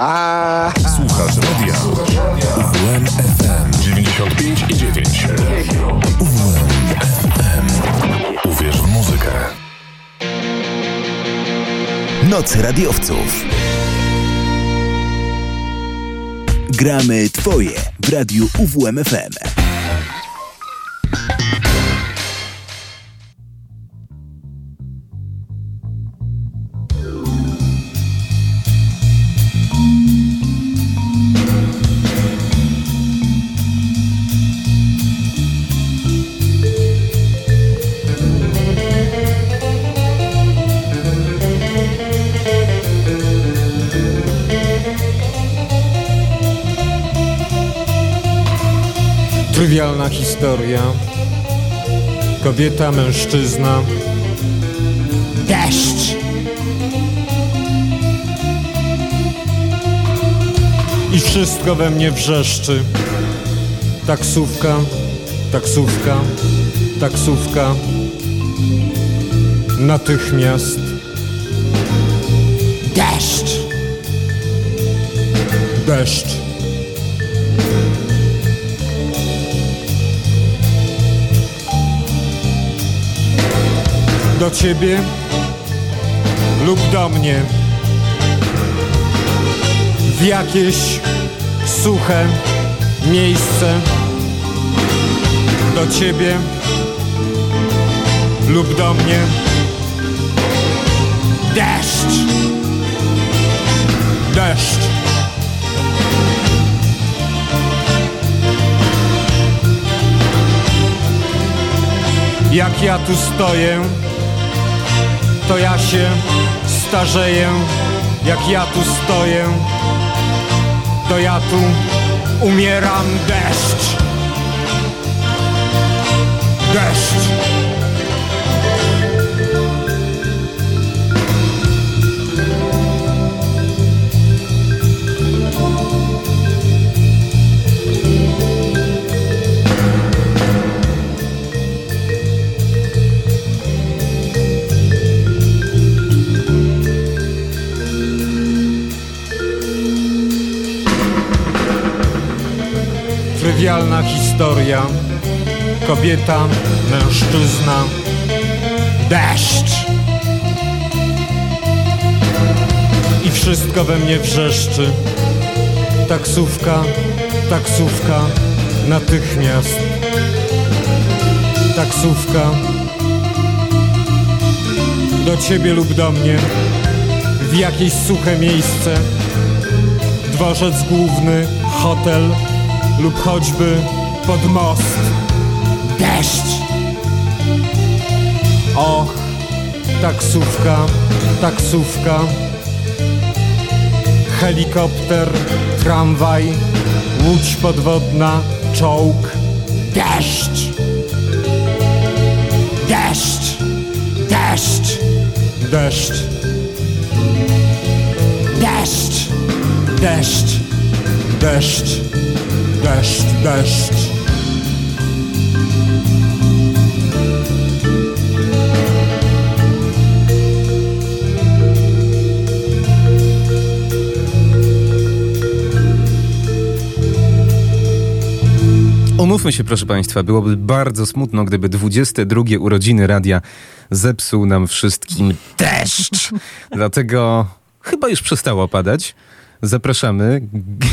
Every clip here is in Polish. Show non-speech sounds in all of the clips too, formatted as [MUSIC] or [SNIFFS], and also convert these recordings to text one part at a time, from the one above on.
A Słuchasz radia UWM FM 95 i 9. UWM FM. Uwierz w muzykę. Noc radiowców. Gramy Twoje w radiu UWMFM. Trywialna historia. Kobieta, mężczyzna. Deszcz! I wszystko we mnie wrzeszczy. Taksówka, taksówka, taksówka. Natychmiast. Deszcz! Deszcz. Do ciebie lub do mnie w jakieś suche miejsce do ciebie lub do mnie. Deszcz! Deszcz! Jak ja tu stoję to ja się starzeję, jak ja tu stoję, to ja tu umieram deszcz. Deszcz. Trywialna historia. Kobieta, mężczyzna, deszcz. I wszystko we mnie wrzeszczy. Taksówka, taksówka, natychmiast. Taksówka. Do ciebie lub do mnie. W jakieś suche miejsce. Dworzec główny, hotel lub choćby pod most. Deszcz! Och, taksówka, taksówka, helikopter, tramwaj, łódź podwodna, czołg. Deszcz! Deszcz! Deszcz! Deszcz! Deszcz! Deszcz! Deszcz! Deszcz, deszcz. Umówmy się, proszę Państwa, byłoby bardzo smutno, gdyby 22 urodziny radia zepsuł nam wszystkim deszcz. [LAUGHS] Dlatego chyba już przestało padać. Zapraszamy,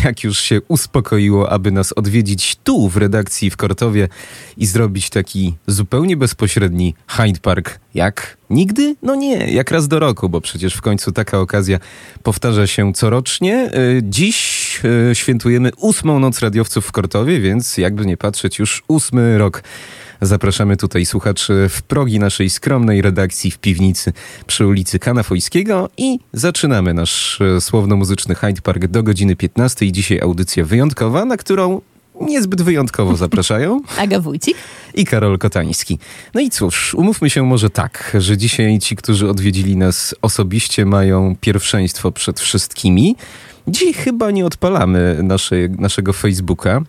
jak już się uspokoiło, aby nas odwiedzić tu w redakcji w Kortowie i zrobić taki zupełnie bezpośredni Hyde Park. Jak nigdy? No nie, jak raz do roku, bo przecież w końcu taka okazja powtarza się corocznie. Dziś świętujemy ósmą noc radiowców w Kortowie, więc jakby nie patrzeć, już ósmy rok. Zapraszamy tutaj słuchaczy w progi naszej skromnej redakcji w piwnicy przy ulicy Kanafojskiego i zaczynamy nasz słowno-muzyczny Hyde Park do godziny 15. Dzisiaj audycja wyjątkowa, na którą niezbyt wyjątkowo zapraszają. [LAUGHS] Aga Wójcik. I Karol Kotański. No i cóż, umówmy się może tak, że dzisiaj ci, którzy odwiedzili nas osobiście mają pierwszeństwo przed wszystkimi. Dzisiaj chyba nie odpalamy naszej, naszego Facebooka.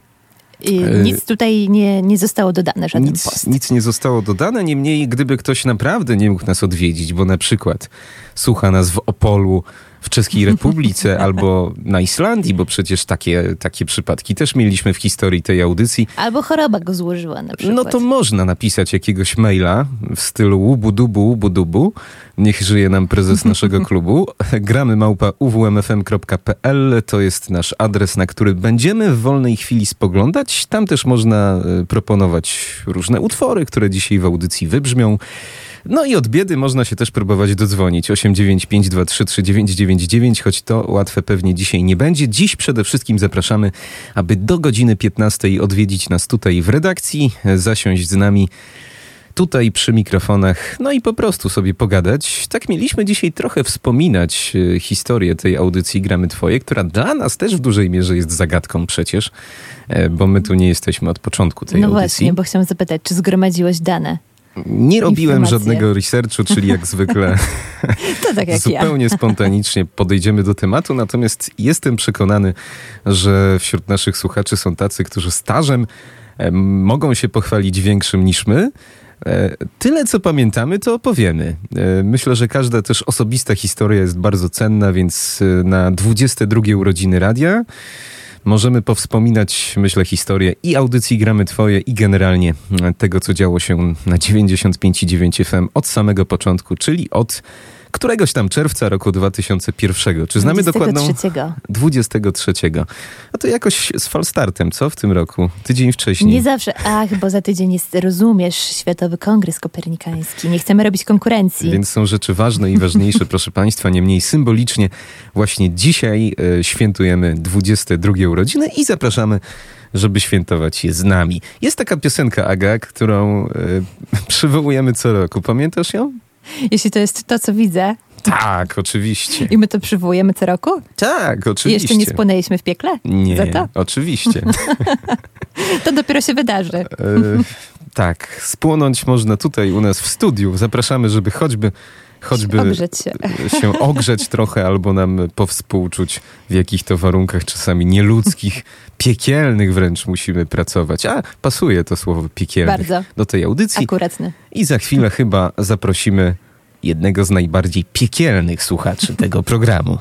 Nic tutaj nie, nie zostało dodane, żaden nic, post. Nic nie zostało dodane, niemniej gdyby ktoś naprawdę nie mógł nas odwiedzić, bo na przykład słucha nas w Opolu, w Czeskiej Republice [LAUGHS] albo na Islandii, bo przecież takie, takie przypadki też mieliśmy w historii tej audycji. Albo choroba go złożyła na przykład. No to można napisać jakiegoś maila w stylu łubu-dubu, łubu-dubu. Niech żyje nam prezes naszego [LAUGHS] klubu. Gramy małpa uwmfm.pl to jest nasz adres, na który będziemy w wolnej chwili spoglądać. Tam też można e, proponować różne utwory, które dzisiaj w audycji wybrzmią. No i od biedy można się też próbować dodzwonić. 895233999, choć to łatwe pewnie dzisiaj nie będzie. Dziś przede wszystkim zapraszamy, aby do godziny 15 odwiedzić nas tutaj w redakcji, zasiąść z nami tutaj przy mikrofonach, no i po prostu sobie pogadać. Tak mieliśmy dzisiaj trochę wspominać e, historię tej audycji Gramy Twoje, która dla nas też w dużej mierze jest zagadką przecież, e, bo my tu nie jesteśmy od początku tej no audycji. właśnie, bo chciałam zapytać, czy zgromadziłeś dane? Nie robiłem Informacje. żadnego researchu, czyli jak zwykle [LAUGHS] To tak jak ja. zupełnie spontanicznie podejdziemy do tematu, natomiast jestem przekonany, że wśród naszych słuchaczy są tacy, którzy stażem mogą się pochwalić większym niż my. E, Tyle, co pamiętamy, to opowiemy. E, Myślę, że każda też osobista historia jest bardzo cenna, więc e, na 22 urodziny radia możemy powspominać, myślę, historię i audycji Gramy Twoje i generalnie e, tego, co działo się na 95,9 FM od samego początku, czyli od któregoś tam czerwca roku 2001. Czy znamy dokładną? 23. 23. A to jakoś z falstartem, co w tym roku? Tydzień wcześniej. Nie zawsze. Ach, bo za tydzień jest, rozumiesz, Światowy Kongres Kopernikański. Nie chcemy robić konkurencji. Więc są rzeczy ważne i ważniejsze, [LAUGHS] proszę Państwa. Niemniej symbolicznie właśnie dzisiaj e, świętujemy 22 urodziny i zapraszamy, żeby świętować je z nami. Jest taka piosenka, Aga, którą e, [LAUGHS] przywołujemy co roku. Pamiętasz ją? Jeśli to jest to, co widzę Tak, oczywiście. i my to przywołujemy co roku? Tak, I oczywiście. jeszcze nie spłonęliśmy w piekle? Nie, Za to? oczywiście. [LAUGHS] To dopiero się wydarzy. E, tak, spłonąć można tutaj u nas w studiu. Zapraszamy, żeby choćby choćby Ogrzeć się. [LAUGHS] się ogrzeć trochę albo nam powspółczuć, w jakich to warunkach czasami nieludzkich, [LAUGHS] piekielnych wręcz musimy pracować. A, pasuje to słowo piekielnych Bardzo. do tej audycji. Akuratny. I za chwilę [LAUGHS] chyba zaprosimy jednego z najbardziej piekielnych słuchaczy tego programu.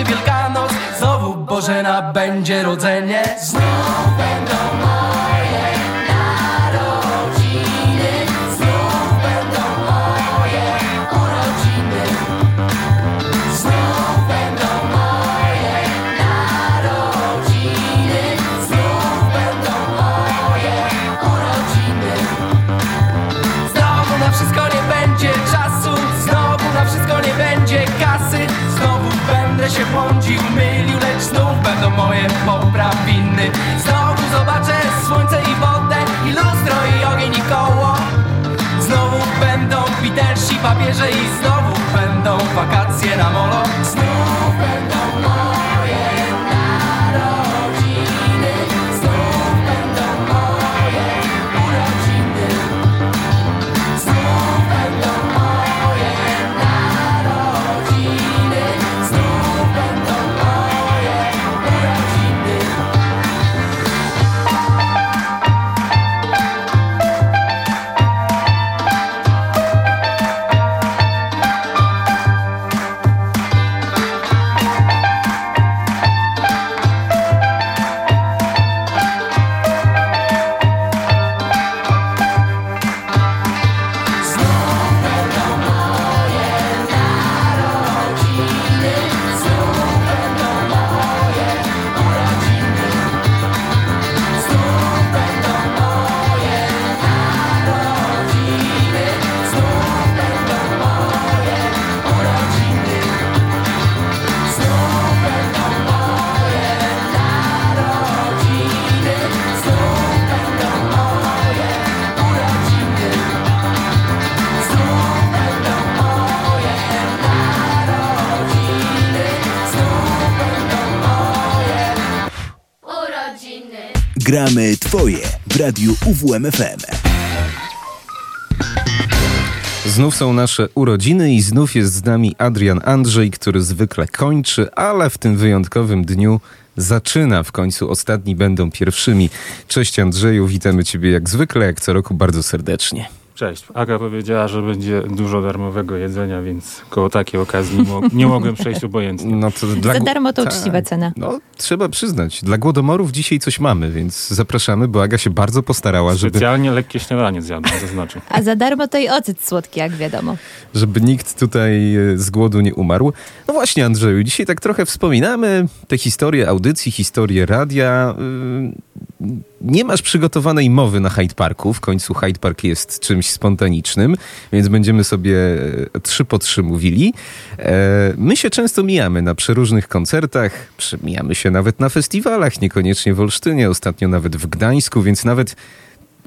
Nadejdzie Wielkanoc. Znowu Bożena będzie rodzenie. Znów będą Znowu zobaczę słońce i wodę, i lustro, i ogień, i koło. Znowu będą Beatlesi, papieże i znowu będą wakacje na molo. Będą Gramy Twoje w Radiu UWMFM. Znów są nasze urodziny i znów jest z nami Adrian Andrzej, który zwykle kończy, ale w tym wyjątkowym dniu zaczyna. W końcu ostatni będą pierwszymi. Cześć Andrzeju, witamy Ciebie jak zwykle, jak co roku bardzo serdecznie. Cześć. Aga powiedziała, że będzie dużo darmowego jedzenia, więc koło takiej okazji nie, mo- nie mogłem przejść obojętnie. No to dla Za darmo to Tak. uczciwa cena. No, trzeba przyznać, dla głodomorów dzisiaj coś mamy, więc zapraszamy, bo Aga się bardzo postarała, żeby, Specjalnie lekkie śniadanie zjadłem, zaznaczę. A za darmo to i ocet słodki, jak wiadomo. żeby nikt tutaj e, z głodu nie umarł. No właśnie, Andrzeju, dzisiaj tak trochę wspominamy te historie audycji, historie radia. Yy, Nie masz przygotowanej mowy na Hyde Parku. W końcu Hyde Park jest czymś spontanicznym, więc będziemy sobie e, trzy po trzy mówili. E, My się często mijamy na przeróżnych koncertach, mijamy się nawet na festiwalach, niekoniecznie w Olsztynie, ostatnio nawet w Gdańsku, więc nawet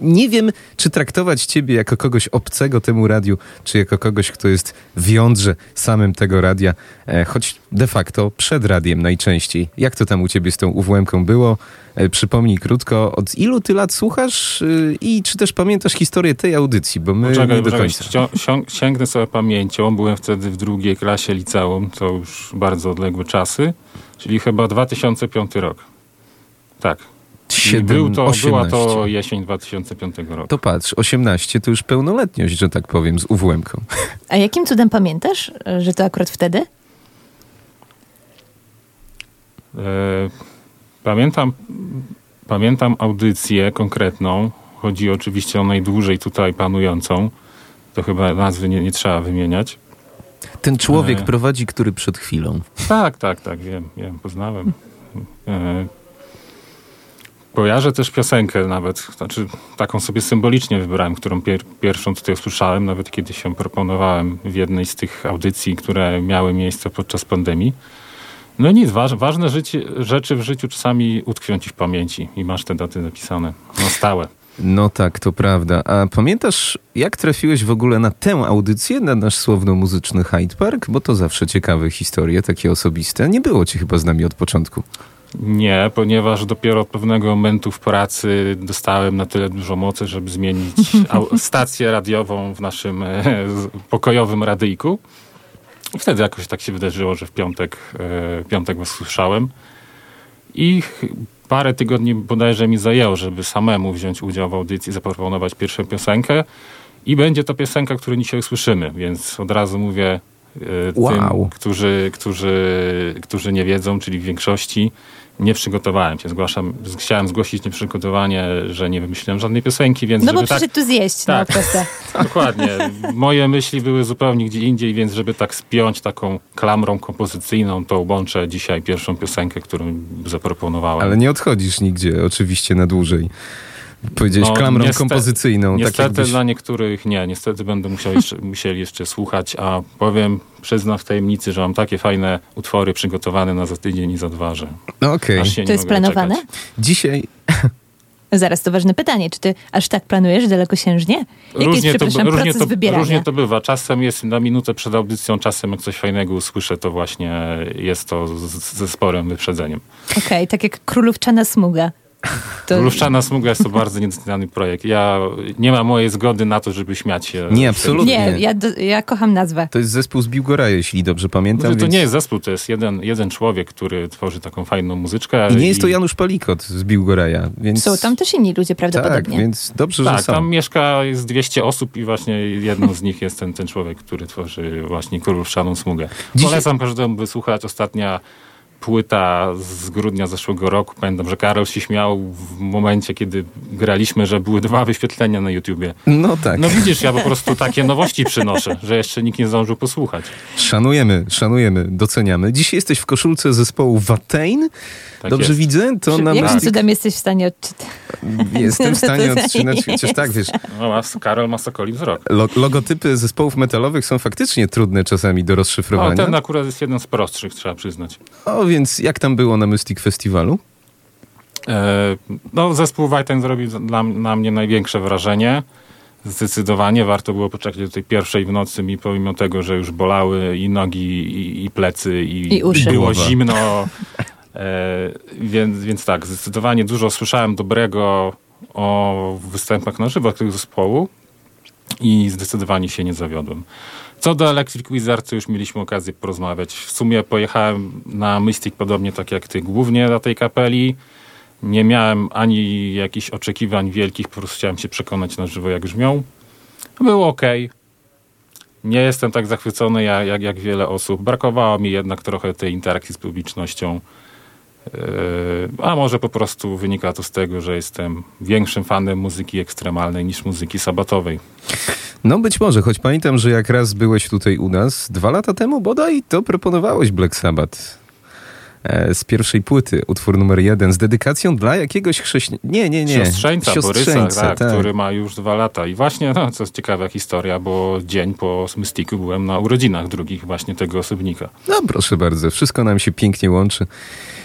nie wiem, czy traktować ciebie jako kogoś obcego temu radiu, czy jako kogoś, kto jest w jądrze samym tego radia, e, choć de facto przed radiem najczęściej. Jak to tam u ciebie z tą UWM-ką było? E, Przypomnij krótko, od ilu ty lat słuchasz y, i czy też pamiętasz historię tej audycji, bo my Poczekaj, nie do poczekaj, końca. sią- sięgnę sobie pamięcią. Byłem wtedy w drugiej klasie liceum, to już bardzo odległe czasy, czyli chyba 2005 rok. Tak. I Siedem, był to, była 18. to jesień 2005 roku. To patrz, 18 to już pełnoletność, że tak powiem, z UWM-ką. A jakim cudem pamiętasz, że to akurat wtedy? E, Pamiętam, pamiętam audycję konkretną. Chodzi oczywiście o najdłużej tutaj panującą. To chyba nazwy nie, nie trzeba wymieniać. Ten człowiek E. prowadzi, który przed chwilą. Tak, tak, tak, wiem, wiem, poznałem. E, Kojarzę też piosenkę nawet, znaczy taką sobie symbolicznie wybrałem, którą pier pierwszą tutaj usłyszałem, nawet kiedy się proponowałem w jednej z tych audycji, które miały miejsce podczas pandemii. No nic, waż, ważne życie, rzeczy w życiu czasami utkwią ci w pamięci i masz te daty zapisane na stałe. No tak, to prawda. A pamiętasz, jak trafiłeś w ogóle na tę audycję, na nasz słowno-muzyczny Hyde Park? Bo to zawsze ciekawe historie, takie osobiste. Nie było ci chyba z nami od początku. Nie, ponieważ dopiero od pewnego momentu w pracy dostałem na tyle dużo mocy, żeby zmienić [LAUGHS] stację radiową w naszym e, pokojowym radyjku. I wtedy jakoś tak się wydarzyło, że w piątek, e, piątek was słyszałem. I parę tygodni bodajże mi zajęło, żeby samemu wziąć udział w audycji, zaproponować pierwszą piosenkę. I będzie to piosenka, którą dzisiaj usłyszymy, więc od razu mówię e, Wow. tym, którzy, którzy, którzy nie wiedzą, czyli w większości, nie przygotowałem się. Zgłaszam, chciałem zgłosić nieprzygotowanie, że nie wymyśliłem żadnej piosenki, więc No bo tak, przyszedł tu zjeść, Tak. no proste. [LAUGHS] Dokładnie. Moje myśli były zupełnie gdzie indziej, więc żeby tak spiąć taką klamrą kompozycyjną, to łączę dzisiaj pierwszą piosenkę, którą zaproponowałem. Ale nie odchodzisz nigdzie, oczywiście, na dłużej. Powiedziałeś No, klamrą niestety- kompozycyjną. tak Niestety jakbyś... dla niektórych nie. Niestety będą musiał jeszcze, musieli jeszcze słuchać, a powiem, przyznam w tajemnicy, że mam takie fajne utwory przygotowane na za tydzień i za dwa, że No okej. aż się nie To jest planowane? doczekać. Dzisiaj [LAUGHS] Zaraz, to ważne pytanie. Czy ty aż tak planujesz dalekosiężnie? Jaki jest, Różnie to, przepraszam, różnie, to, wybierania? różnie to bywa. Czasem jest na minutę przed audycją, czasem jak coś fajnego usłyszę, to właśnie jest to z, ze sporym wyprzedzeniem. Okej, tak jak królówczana smuga. [LAUGHS] To... Luszczana Smuga jest to bardzo niedoceniany projekt. Ja nie ma mojej zgody na to, żeby śmiać się. Nie, absolutnie. Nie, ja, do, ja kocham nazwę. to jest zespół z Biłgora, jeśli dobrze pamiętam. Może to więc... nie jest zespół, to jest jeden, jeden człowiek, który tworzy taką fajną muzyczkę. I nie jest to Janusz Palikot z Biłgoraja, więc... Są tam też inni ludzie Tak, prawdopodobnie. więc dobrze, że Tak, są. tam mieszka jest 200 osób i właśnie jedną z nich jest ten, ten człowiek, który tworzy właśnie Królewszaną Smugę. Dzisiaj- Polecam każdemu wysłuchać. Ostatnia płyta z grudnia zeszłego roku. Pamiętam, że Karol się śmiał w momencie, kiedy graliśmy, że były dwa wyświetlenia na YouTubie. No tak. No widzisz, ja po prostu takie nowości przynoszę, że jeszcze nikt nie zdążył posłuchać. Szanujemy, szanujemy, doceniamy. Dzisiaj jesteś w koszulce zespołu Watain. Tak Dobrze jest. widzę? To na Jakim Mystic... cudem jesteś w stanie odczytać? Jestem w [LAUGHS] stanie odczytać, chociaż tak, wiesz, No, ma, Karol ma sokoli wzrok. lo logotypy zespołów metalowych są faktycznie trudne czasami do No, rozszyfrowania. ten akurat jest jeden z prostszych, trzeba przyznać. O, więc jak tam było na Mystic Festiwalu? E, no, zespół Wajten zrobił dla, na mnie największe wrażenie. Zdecydowanie warto było poczekać do tej pierwszej w nocy, mi pomimo tego, że już bolały i nogi, i, i plecy, i, I uszy. było zimno. [LAUGHS] E, więc, więc tak, zdecydowanie dużo słyszałem dobrego o występach na żywo tego zespołu i zdecydowanie się nie zawiodłem. Co do Electric Wizard, to już mieliśmy okazję porozmawiać. W sumie pojechałem na Mystic podobnie tak jak ty, głównie do tej kapeli. Nie miałem ani jakichś oczekiwań wielkich, po prostu chciałem się przekonać na żywo, jak brzmią. Było ok. Nie jestem tak zachwycony jak, jak, jak wiele osób. Brakowało mi jednak trochę tej interakcji z publicznością. Yy, A może po prostu wynika to z tego, że jestem większym fanem muzyki ekstremalnej niż muzyki sabatowej. No być może, choć pamiętam, że jak raz byłeś tutaj u nas, dwa lata temu bodaj, to proponowałeś Black Sabbath e, z pierwszej płyty, utwór numer jeden, z dedykacją dla jakiegoś chrześcijanina. Nie, nie, nie. Siostrzeńca, Borysa, Siostrzeńca, tak, który ma już dwa lata. I właśnie, no, co jest ciekawa historia, bo dzień po Mystiku byłem na urodzinach drugich właśnie tego osobnika. No proszę bardzo, wszystko nam się pięknie łączy.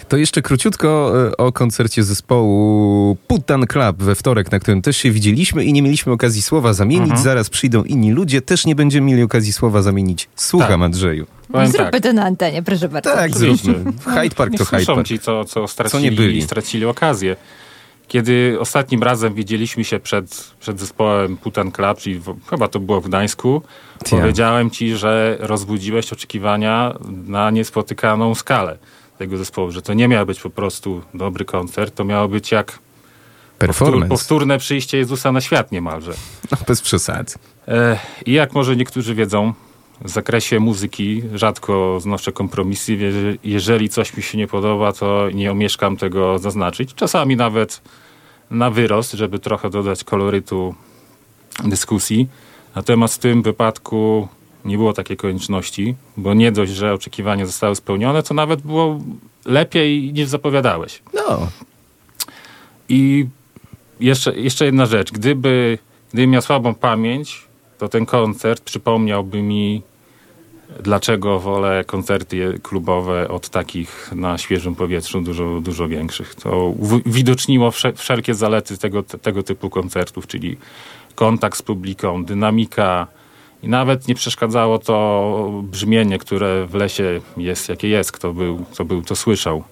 To jeszcze króciutko e, o koncercie zespołu Putan Club we wtorek, na którym też się widzieliśmy i nie mieliśmy okazji słowa zamienić. Mhm. Zaraz przyjdą inni ludzie, też nie będziemy mieli okazji słowa zamienić. Słucham, Tak. Andrzeju. Powiem Zróbmy tak, to na antenie, proszę bardzo. Tak, zróbmy. Hyde Park to Hyde Park. ci, co, co, Co stracili, nie byli. stracili okazję. Kiedy ostatnim razem widzieliśmy się przed, przed zespołem Putan Club, czyli w, chyba to było w Gdańsku, Tia. powiedziałem ci, że rozbudziłeś oczekiwania na niespotykaną skalę tego zespołu, że to nie miał być po prostu dobry koncert, to miało być jak powtór, powtórne przyjście Jezusa na świat niemalże. No, bez przesad. E, I jak może niektórzy wiedzą, w zakresie muzyki rzadko znoszę kompromisy. Jeżeli coś mi się nie podoba, to nie omieszkam tego zaznaczyć. Czasami nawet na wyrost, żeby trochę dodać kolorytu dyskusji. Natomiast w tym wypadku nie było takiej konieczności, bo nie dość, że oczekiwania zostały spełnione, to nawet było lepiej niż zapowiadałeś. No, I jeszcze, jeszcze jedna rzecz. Gdyby, gdybym miał słabą pamięć, to ten koncert przypomniałby mi, dlaczego wolę koncerty klubowe od takich na świeżym powietrzu dużo, dużo większych. To wsze, wszelkie zalety tego, tego typu koncertów, czyli kontakt z publiką, dynamika i nawet nie przeszkadzało to brzmienie, które w lesie jest, jakie jest. Kto był, kto był to słyszał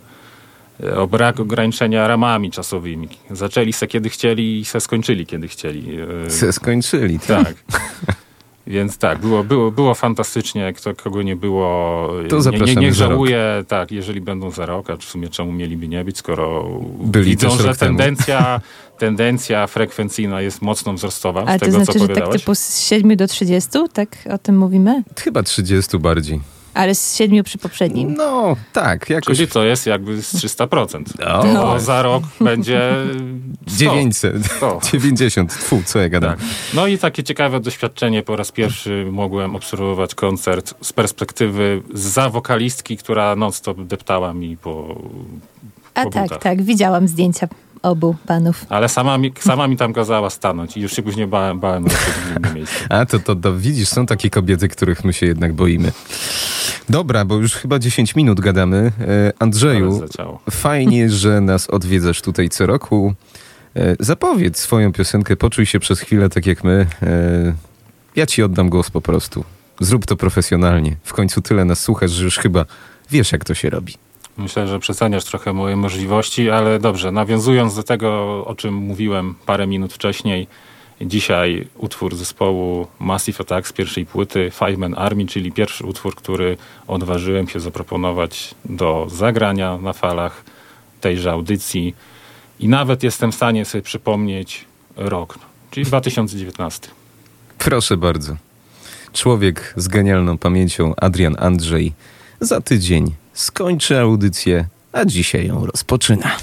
o brak ograniczenia ramami czasowymi. Zaczęli se kiedy chcieli i se skończyli kiedy chcieli. E, se skończyli. Tak. Tak. [LAUGHS] Więc tak, było, było, było fantastycznie. Kto, kogo nie było, To nie, nie, niech żałuje, tak, jeżeli będą za rok, a w sumie czemu mieliby nie być, skoro Byli widzą, że tendencja, tendencja frekwencyjna jest mocno wzrostowa Ale z to tego, znaczy, co że tak typu z 7 do 30, tak o tym mówimy? Chyba 30 bardziej. Ale z 7 przy poprzednim. No, tak, jakoś Czyli to jest jakby z 300%. O. To za rok [LAUGHS] będzie 100. 900, 100. 90, tfu, co ja gadam. Tak. No i takie ciekawe doświadczenie. Po raz pierwszy mogłem obserwować koncert z perspektywy za wokalistki, która non-stop deptała mi po, A tak, tak, widziałam zdjęcia obu panów. Ale sama mi, sama mi tam kazała stanąć i już się później bałem, bałem w innym miejscu. A to, to, to widzisz, są takie kobiety, których my się jednak boimy. Dobra, bo już chyba 10 minut gadamy. E, Andrzeju, fajnie, [LAUGHS] że nas odwiedzasz tutaj co roku. E, zapowiedz swoją piosenkę, poczuj się przez chwilę tak jak my. E, ja ci oddam głos po prostu. Zrób to profesjonalnie. W końcu tyle nas słuchasz, że już chyba wiesz, jak to się robi. Myślę, że przeceniasz trochę moje możliwości, ale dobrze. Nawiązując do tego, o czym mówiłem parę minut wcześniej, dzisiaj utwór zespołu Massive Attack z pierwszej płyty Five Man Army, czyli pierwszy utwór, który odważyłem się zaproponować do zagrania na falach tejże audycji. I nawet jestem w stanie sobie przypomnieć rok, czyli 2019. Proszę bardzo. Człowiek z genialną pamięcią, Adrian Andrzej, za tydzień skończy audycję, a dzisiaj ją rozpoczyna.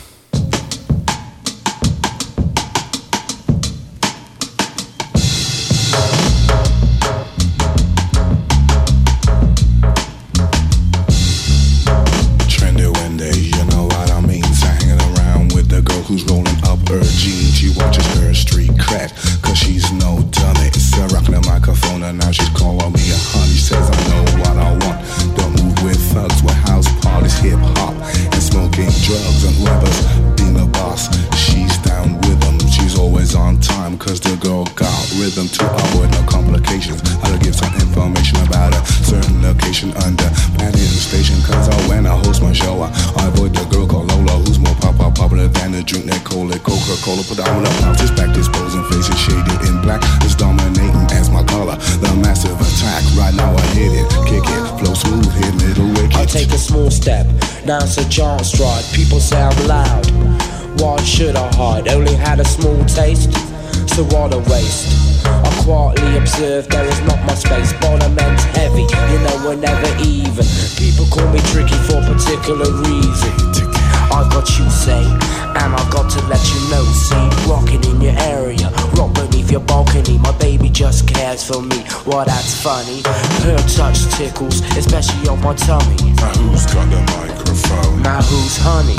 Small taste, so what a waste. I quietly observe there is not much space. End's heavy, you know we're never even. People call me tricky for a particular reason. I've got you say, and I've got to let you know. See, rocking in your area, rock beneath your balcony. My baby just cares for me. Well, that's funny. Her touch tickles, especially on my tummy. Now who's got the microphone? Now who's honey?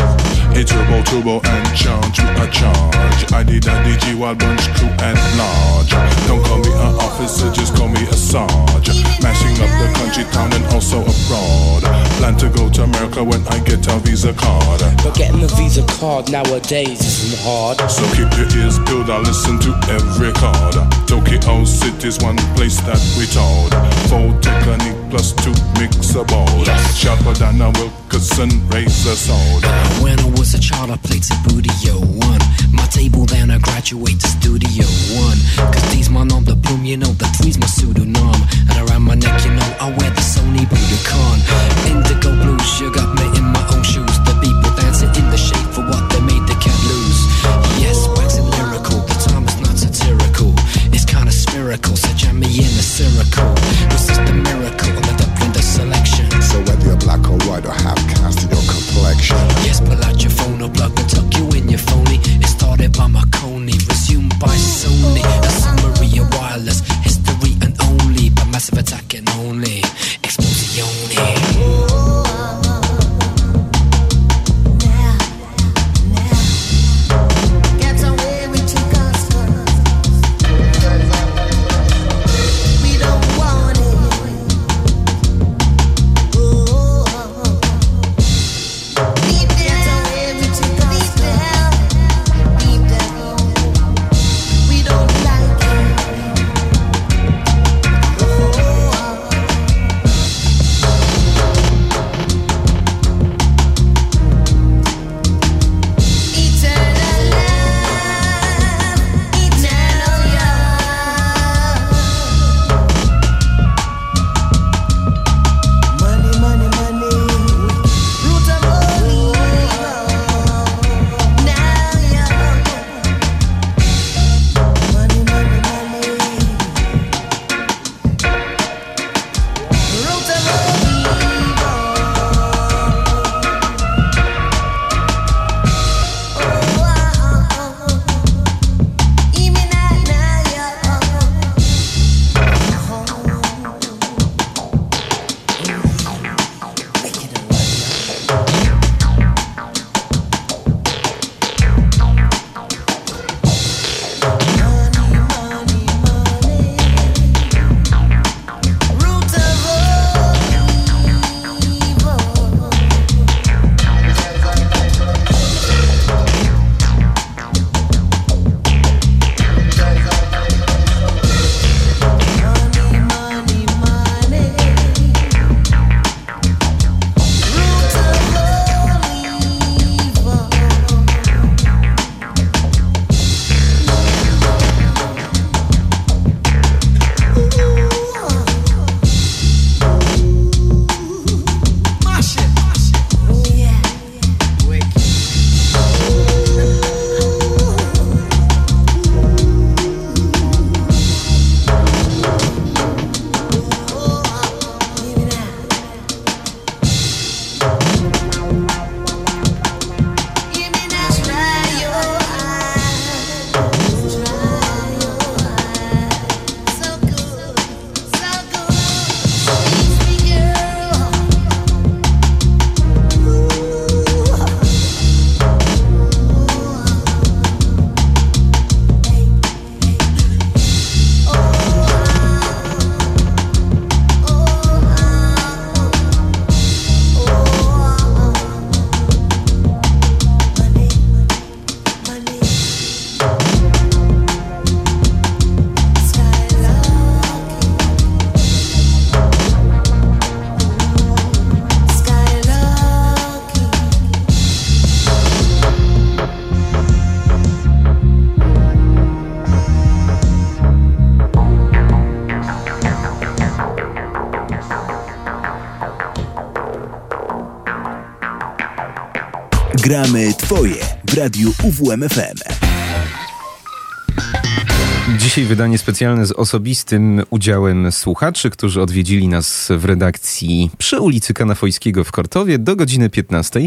It's turbo, turbo, and charge with a charge. I did a DG while bunch crew and large. Don't call me an officer, just call me a sarge. Mashing up the country, town, and also abroad. Plan to go to America when I get a visa card. But getting a Visa card nowadays isn't hard. So keep your ears peeled, I listen to every card. Tokyo City's one place that we told. Full technique plus two mix a bowl. Sharper than a Wilkerson razor sword. When I was a child, I played Sabudio 1. My table, then I graduate to Studio 1. Cause these my on the boom, you know, the three's my pseudonym. And around my neck, you know, I wear the Sony Budokan. Indigo blues, you got me in jam me in a circle. This is the miracle, the Dublin the selection. So whether you're black or white or half caste in your complexion. Yes, pull out your phone or plug and tuck you in your phony. It started by Marconi, resumed by Sony. Gramy Twoje w radiu UWMFM. Dzisiaj wydanie specjalne z osobistym udziałem słuchaczy, którzy odwiedzili nas w redakcji przy ulicy Kanafojskiego w Kortowie do godziny 15.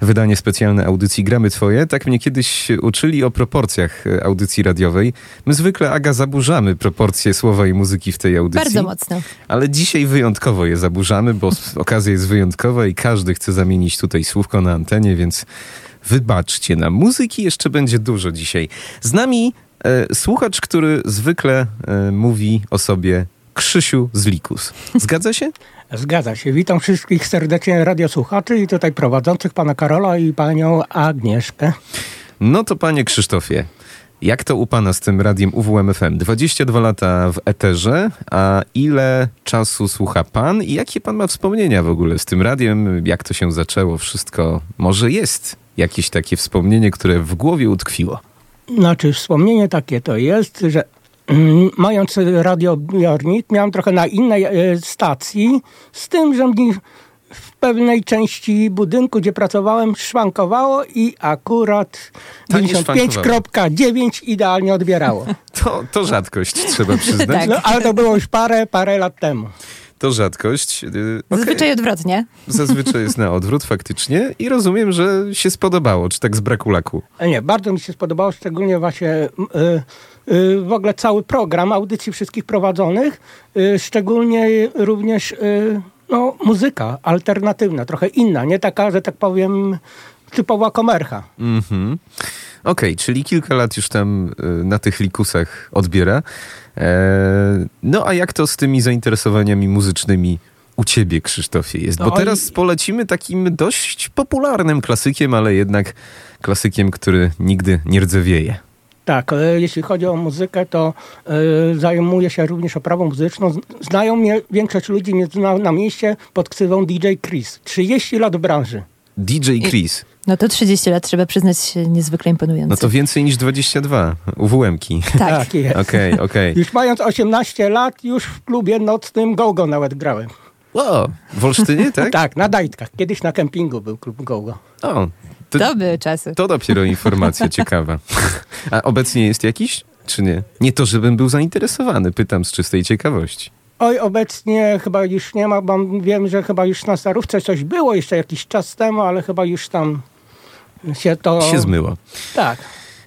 Wydanie specjalne audycji Gramy Twoje. Tak mnie kiedyś uczyli o proporcjach audycji radiowej. My zwykle, Aga, zaburzamy proporcje słowa i muzyki w tej audycji. Bardzo mocno. Ale dzisiaj wyjątkowo je zaburzamy, bo okazja jest wyjątkowa i każdy chce zamienić tutaj słówko na antenie, więc wybaczcie nam. Muzyki jeszcze będzie dużo dzisiaj. Z nami e, słuchacz, który zwykle e, mówi o sobie Krzysiu z Likus. Zgadza się? [LAUGHS] Zgadza się. Witam wszystkich serdecznie radiosłuchaczy i tutaj prowadzących pana Karola i panią Agnieszkę. No to panie Krzysztofie, jak to u pana z tym radiem UWMFM? 22 lata w eterze, a ile czasu słucha pan i jakie pan ma wspomnienia w ogóle z tym radiem? Jak to się zaczęło wszystko? Może jest jakieś takie wspomnienie, które w głowie utkwiło? Znaczy wspomnienie takie to jest, że mając radiobiornik miałem trochę na innej e, stacji, z tym, że mi w pewnej części budynku, gdzie pracowałem, szwankowało i akurat To nie 95.9 idealnie odbierało. [LAUGHS] To, to rzadkość, trzeba przyznać. [LAUGHS] Tak. No, ale to było już parę, parę lat temu. To rzadkość. Yy, okej. Zazwyczaj odwrotnie. Zazwyczaj jest na odwrót faktycznie i rozumiem, że się spodobało, czy tak z braku laku. E, Nie, bardzo mi się spodobało, szczególnie właśnie y, y, w ogóle cały program audycji wszystkich prowadzonych, y, szczególnie również y, no, muzyka alternatywna, trochę inna, nie taka, że tak powiem, typowa komercha. Mhm. Okej, czyli kilka lat już tam y, na tych likusach odbiera. E, no a jak to z tymi zainteresowaniami muzycznymi u ciebie, Krzysztofie, jest? Bo No i- teraz polecimy takim dość popularnym klasykiem, ale jednak klasykiem, który nigdy nie rdzewieje. Tak, e, jeśli chodzi o muzykę, to e, zajmuję się również oprawą muzyczną. Znają mnie, większość ludzi mnie zna na mieście pod ksywą DJ Chris. 30 lat w branży. DJ Chris. No to 30 lat trzeba przyznać niezwykle imponujące. No to więcej niż 22 UWM-ki. [LAUGHS] tak. Tak jest. Okej, okej. Już mając 18 lat, już w klubie nocnym Gogo nawet grałem. O, w Olsztynie, [LAUGHS] tak? Tak, na Dajtkach. Kiedyś na kempingu był klub Gogo. O, to, To były czasy. to dopiero informacja [LAUGHS] ciekawa. A obecnie jest jakiś, czy nie? Nie to, żebym był zainteresowany, pytam z czystej ciekawości. Oj, obecnie chyba już nie ma, bo wiem, że chyba już na Starówce coś było jeszcze jakiś czas temu, ale chyba już tam się to... Się zmyło. Tak.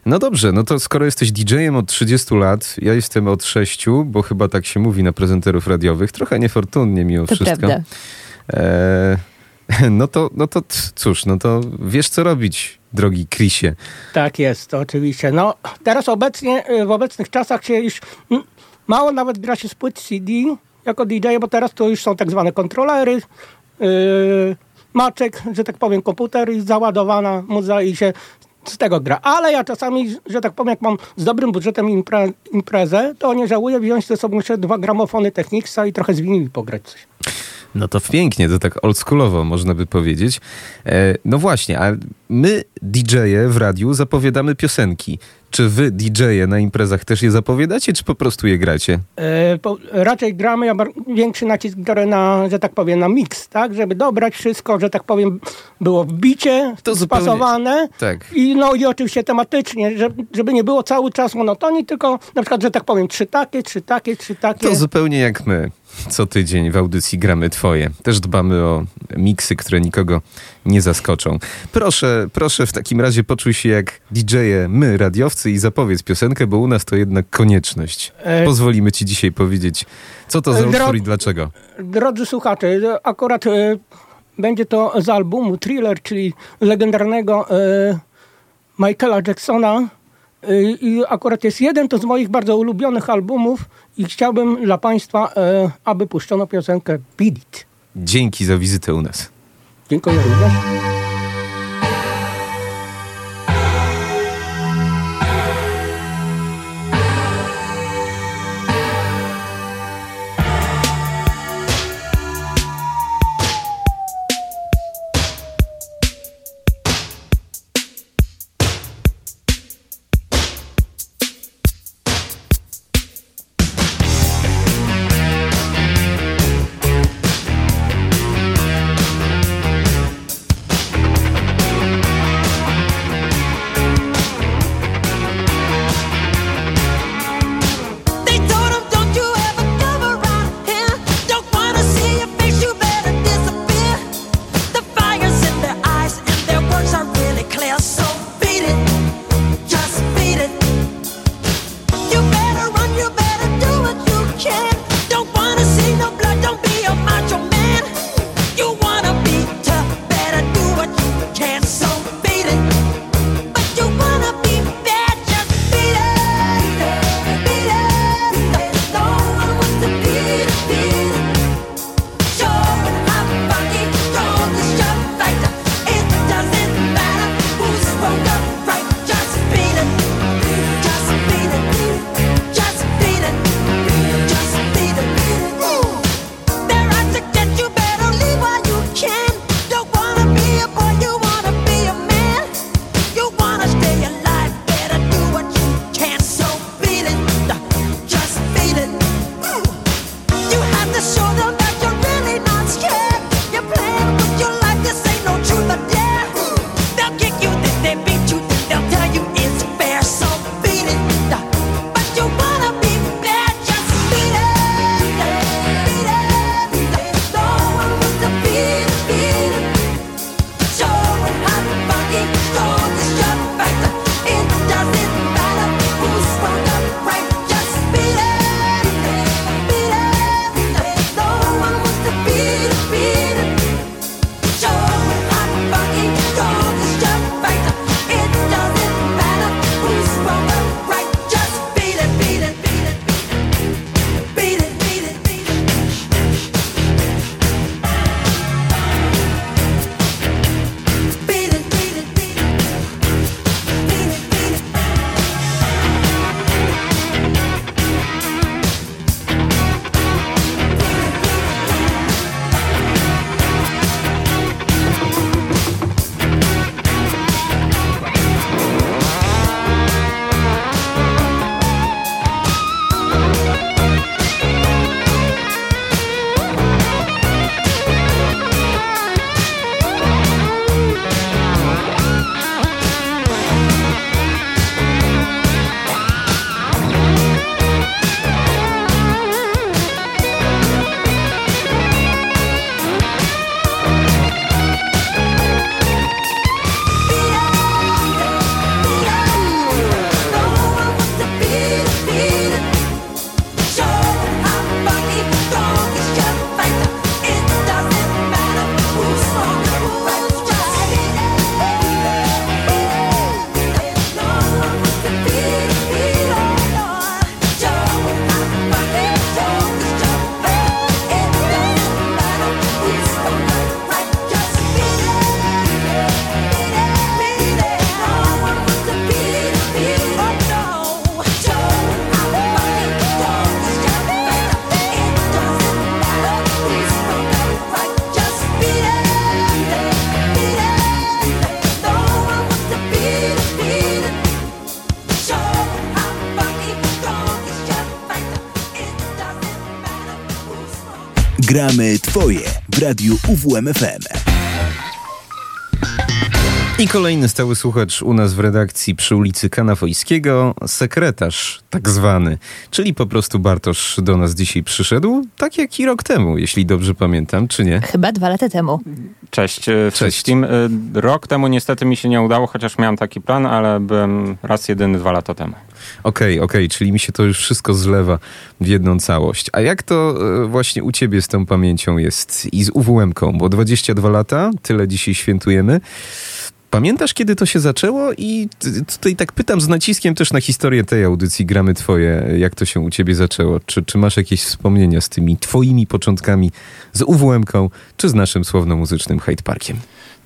No dobrze, no to skoro jesteś DJ-em od 30 lat, ja jestem od 6, bo chyba tak się mówi na prezenterów radiowych, trochę niefortunnie mimo To wszystko. prawda. E, no to, no to cóż, no to wiesz co robić, drogi Chrisie. Tak jest, oczywiście. No, teraz obecnie, w obecnych czasach się już mm, mało nawet gra się z płyt CD jako DJ, bo teraz to już są tak zwane kontrolery, yy, maczek, że tak powiem, komputer i załadowana muza i się z tego gra. Ale ja czasami, że tak powiem, jak mam z dobrym budżetem impre, imprezę, to nie żałuję wziąć ze sobą jeszcze dwa gramofony Technicsa i trochę z winili pograć coś. No to pięknie, to tak oldschoolowo można by powiedzieć. E, no właśnie, a my DJ-e w radiu zapowiadamy piosenki. Czy wy DJ-e na imprezach też je zapowiadacie, czy po prostu je gracie? E, po, raczej gramy, ja większy nacisk biorę na, że tak powiem, na mix, tak? Żeby dobrać wszystko, że tak powiem, było w bicie, To spasowane. Tak. I no i oczywiście tematycznie, że, żeby nie było cały czas monotonii, tylko na przykład, że tak powiem, trzy takie, trzy takie, trzy takie. To zupełnie jak my. Co tydzień w audycji gramy twoje. Też dbamy o miksy, które nikogo nie zaskoczą. Proszę, proszę w takim razie poczuj się jak DJ-e, my, radiowcy i zapowiedz piosenkę, bo u nas to jednak konieczność. E, Pozwolimy ci dzisiaj powiedzieć, co to za E, dro- utwór i dlaczego. Drodzy słuchacze, akurat e, będzie to z albumu Thriller, czyli legendarnego Michaela Jacksona. E, I akurat jest jeden to z moich bardzo ulubionych albumów i chciałbym dla Państwa, e, aby puszczono piosenkę Beat It. Dzięki za wizytę u nas. Dziękuję również. Gramy Twoje w radiu UWMFM. I kolejny stały słuchacz u nas w redakcji przy ulicy Kanafojskiego, sekretarz tak zwany, czyli po prostu Bartosz do nas dzisiaj przyszedł, tak jak i rok temu, jeśli dobrze pamiętam, czy nie? Chyba dwa lata temu. Cześć e, wszystkim. E, Rok temu niestety mi się nie udało, chociaż miałem taki plan, ale byłem raz jedyny dwa lata temu. Okej, okay, okej, okay, czyli mi się to już wszystko zlewa w jedną całość. A jak to e, właśnie u ciebie z tą pamięcią jest i z UWM-ką? Bo 22 lata, tyle dzisiaj świętujemy. Pamiętasz, kiedy to się zaczęło? I tutaj tak pytam z naciskiem też na historię tej audycji Gramy Twoje. Jak to się u ciebie zaczęło? Czy, czy masz jakieś wspomnienia z tymi twoimi początkami, z UWM-ką, czy z naszym słowno-muzycznym Hyde Parkiem?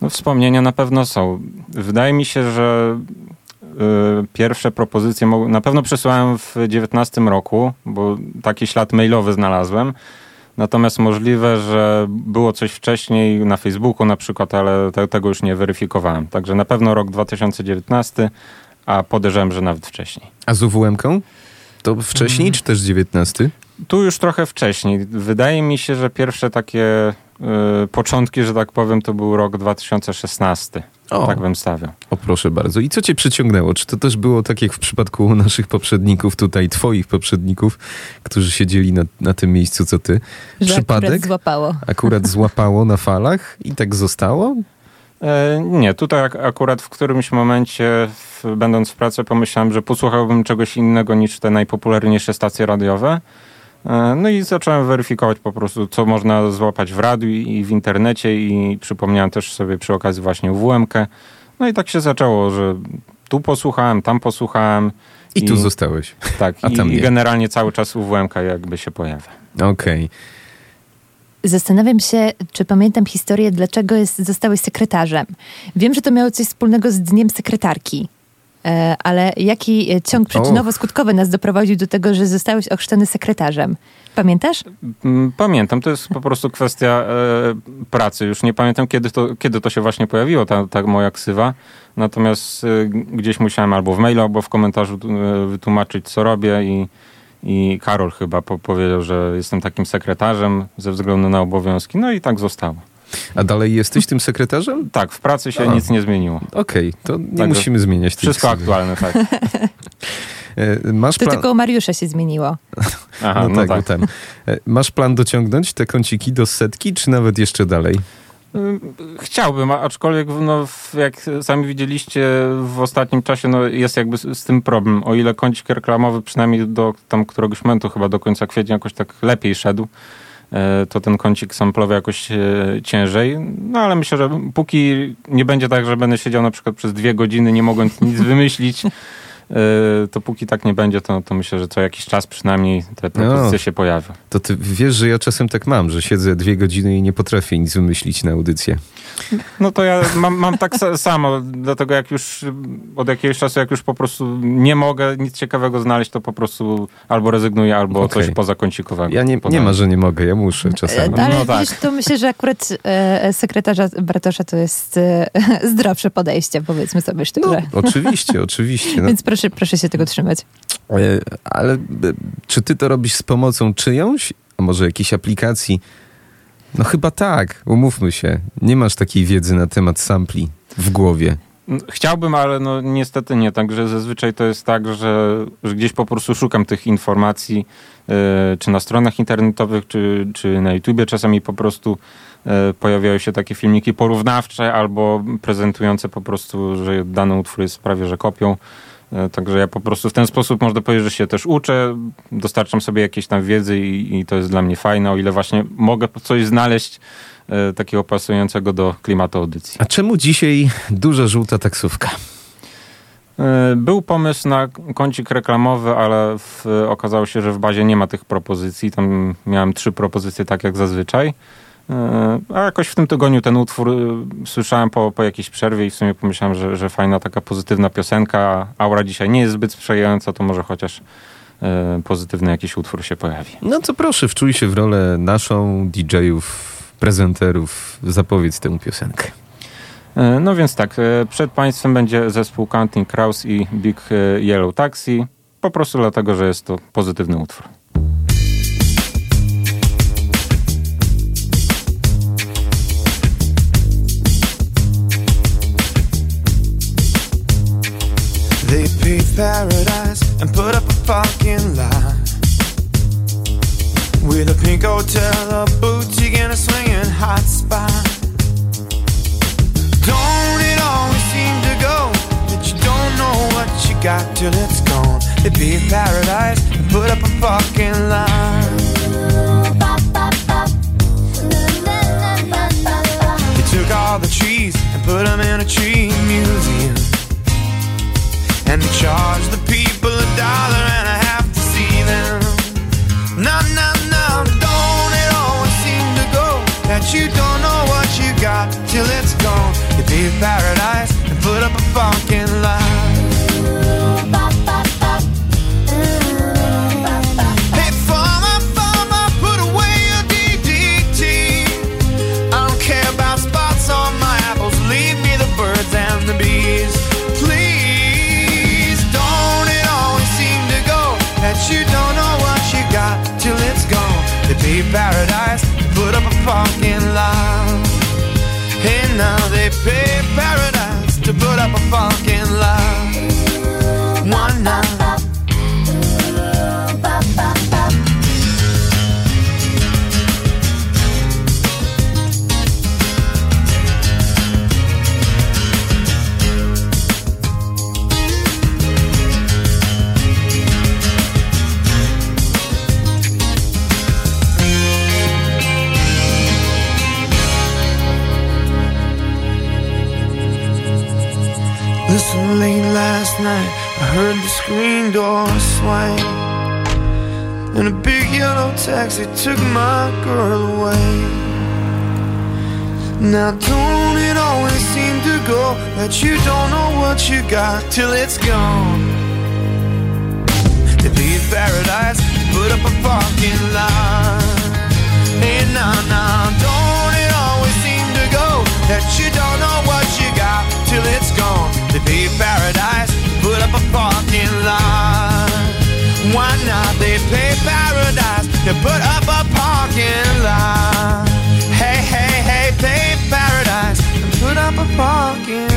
No wspomnienia na pewno są. Wydaje mi się, że y, pierwsze propozycje na pewno przesyłałem w 19 roku, bo taki ślad mailowy znalazłem. Natomiast możliwe, że było coś wcześniej na Facebooku na przykład, ale te, tego już nie weryfikowałem. Także na pewno rok 2019, a podejrzewam, że nawet wcześniej. A z UWM-ką? To wcześniej, hmm. czy też 19? Tu już trochę wcześniej. Wydaje mi się, że pierwsze takie początki, że tak powiem, to był rok 2016. O, tak bym stawiał. O proszę bardzo. I co cię przyciągnęło? Czy to też było tak jak w przypadku naszych poprzedników tutaj, twoich poprzedników, którzy siedzieli na, na tym miejscu, co ty? Że Przypadek? akurat złapało. Akurat złapało na falach i tak zostało? E, nie, tutaj akurat w którymś momencie, w, będąc w pracy, pomyślałem, że posłuchałbym czegoś innego niż te najpopularniejsze stacje radiowe. E, no i zacząłem weryfikować po prostu, co można złapać w radiu i w internecie i przypomniałem też sobie przy okazji właśnie WM-kę. No i tak się zaczęło, że tu posłuchałem, tam posłuchałem. I, i tu zostałeś. Tak, A i, i generalnie cały czas UWM-ka jakby się pojawia. Okej. Okay. Zastanawiam się, czy pamiętam historię, dlaczego jest, zostałeś sekretarzem. Wiem, że to miało coś wspólnego z Dniem Sekretarki. E, ale jaki e, ciąg przyczynowo-skutkowy nas doprowadził do tego, że zostałeś ochrzczony sekretarzem? Pamiętasz? Mm, pamiętam, to jest po prostu kwestia e, pracy. Już nie pamiętam, kiedy to, kiedy to się właśnie pojawiło, ta, ta moja ksywa. Natomiast e, gdzieś musiałem albo w mailu, albo w komentarzu e, wytłumaczyć, co robię i, i Karol chyba po, powiedział, że jestem takim sekretarzem ze względu na obowiązki. No i tak zostało. A dalej jesteś tym sekretarzem? Tak, w pracy się nic nie zmieniło. Okej, okay, to nie Także musimy zmieniać. Wszystko aktualne, tak. [LAUGHS] E, masz to plan... tylko u Mariusza się zmieniło. Aha, no, no tak, tak. E, masz plan dociągnąć te kąciki do setki, czy nawet jeszcze dalej? Chciałbym, aczkolwiek no, jak sami widzieliście w ostatnim czasie no, jest jakby z, z, tym problem. O ile kącik reklamowy przynajmniej do tam któregoś momentu chyba do końca kwietnia jakoś tak lepiej szedł, to ten kącik samplowy jakoś e, ciężej. No ale myślę, że póki nie będzie tak, że będę siedział na przykład przez dwie godziny, nie mogąc nic wymyślić, E, [LAUGHS] to póki tak nie będzie, to, to myślę, że co jakiś czas przynajmniej te propozycje no, się pojawią. To ty wiesz, że ja czasem tak mam, że siedzę dwie godziny i nie potrafię nic wymyślić na audycję. No to ja mam, mam tak samo, dlatego jak już od jakiegoś czasu, jak już po prostu nie mogę nic ciekawego znaleźć, to po prostu albo rezygnuję, albo okay. coś pozakącikowego. Ja nie, nie ma, że nie mogę, ja muszę czasami. E, ale no tak. to myślę, że akurat e, sekretarza Bartosza to jest e, [LAUGHS] zdrowsze podejście, powiedzmy sobie szczerze. No, oczywiście, oczywiście. No. Więc proszę, proszę się tego trzymać. E, ale e, czy ty to robisz z pomocą czyjąś? A może jakiejś aplikacji? No chyba tak, umówmy się. Nie masz takiej wiedzy na temat sampli w głowie. Chciałbym, ale no niestety nie. Także zazwyczaj to jest tak, że, że gdzieś po prostu szukam tych informacji, yy, czy na stronach internetowych, czy, czy na YouTubie. Czasami po prostu yy, pojawiają się takie filmiki porównawcze albo prezentujące po prostu, że dany utwór jest prawie że kopią także ja po prostu w ten sposób można powiedzieć, że się też uczę, dostarczam sobie jakieś tam wiedzy i, i to jest dla mnie fajne, o ile właśnie mogę coś znaleźć e, takiego pasującego do klimatu audycji. A czemu dzisiaj duża żółta taksówka? E, był pomysł na kącik reklamowy, ale w, okazało się, że w bazie nie ma tych propozycji. Tam miałem trzy propozycje, tak jak zazwyczaj. E, a jakoś w tym tygodniu ten utwór e, słyszałem po, po jakiejś przerwie i w sumie pomyślałem, że, że fajna taka pozytywna piosenka. Aura dzisiaj nie jest zbyt sprzyjająca, to może chociaż e, pozytywny jakiś utwór się pojawi. No to proszę, wczuj się w rolę naszą, DJ-ów, prezenterów, zapowiedz tę piosenkę. No więc tak, przed Państwem będzie zespół Counting Crows i Big Yellow Taxi, po prostu dlatego, że jest to pozytywny utwór. Paved paradise and put up a fucking lot. With a pink hotel, a boutique, and a swinging hot spot. Don't it always seem to go that you don't know what you got till it's gone? They paved paradise and put up a parking lot. They took all the trees and put them in a tree museum. And they charged the people a dollar and a half to see them. No, no, no, don't it always seem to go that you don't know what you got till it's gone? You paved paradise and put up a parking lot. Paradise, put up a parking lot. Hey, now they pay paradise to put up a parking lot. Late last night, I heard the screen door swing. And a big yellow taxi took my girl away. Now, don't it always seem to go that you don't know what you got till it's gone? To be in paradise, put up a parking lot. Hey, now, now, don't it always seem to go that you don't know what you got till it's gone? Be in paradise, put up a parking lot. Why not? They pay paradise to put up a parking lot. Hey, hey, hey, pay paradise and put up a parking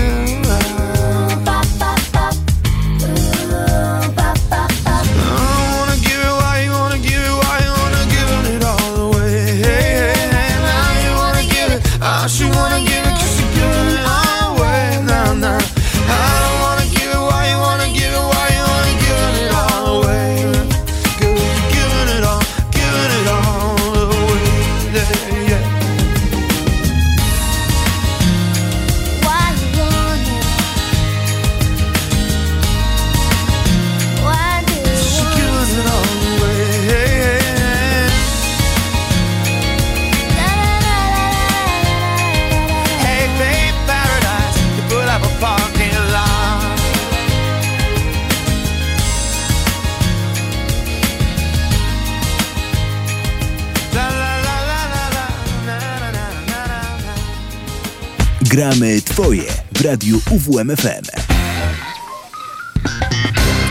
Twoje w radiu UWMFM.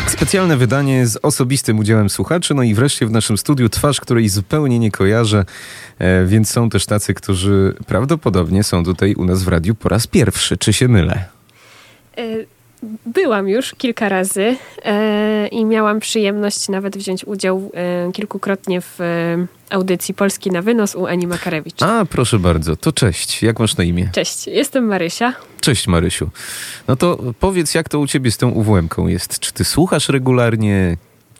Specjalne wydanie z osobistym udziałem słuchaczy. No i wreszcie w naszym studiu twarz, której zupełnie nie kojarzę, e, więc są też tacy, którzy prawdopodobnie są tutaj u nas w radiu po raz pierwszy. Czy się mylę? E, Byłam już kilka razy e, i miałam przyjemność nawet wziąć udział kilkukrotnie w audycji Polski na wynos u Ani Makarewicz. A, proszę bardzo, to cześć. Jak masz na imię? Cześć, jestem Marysia. Cześć Marysiu. No to powiedz, jak to u ciebie z tą UWM-ką jest? Czy ty słuchasz regularnie?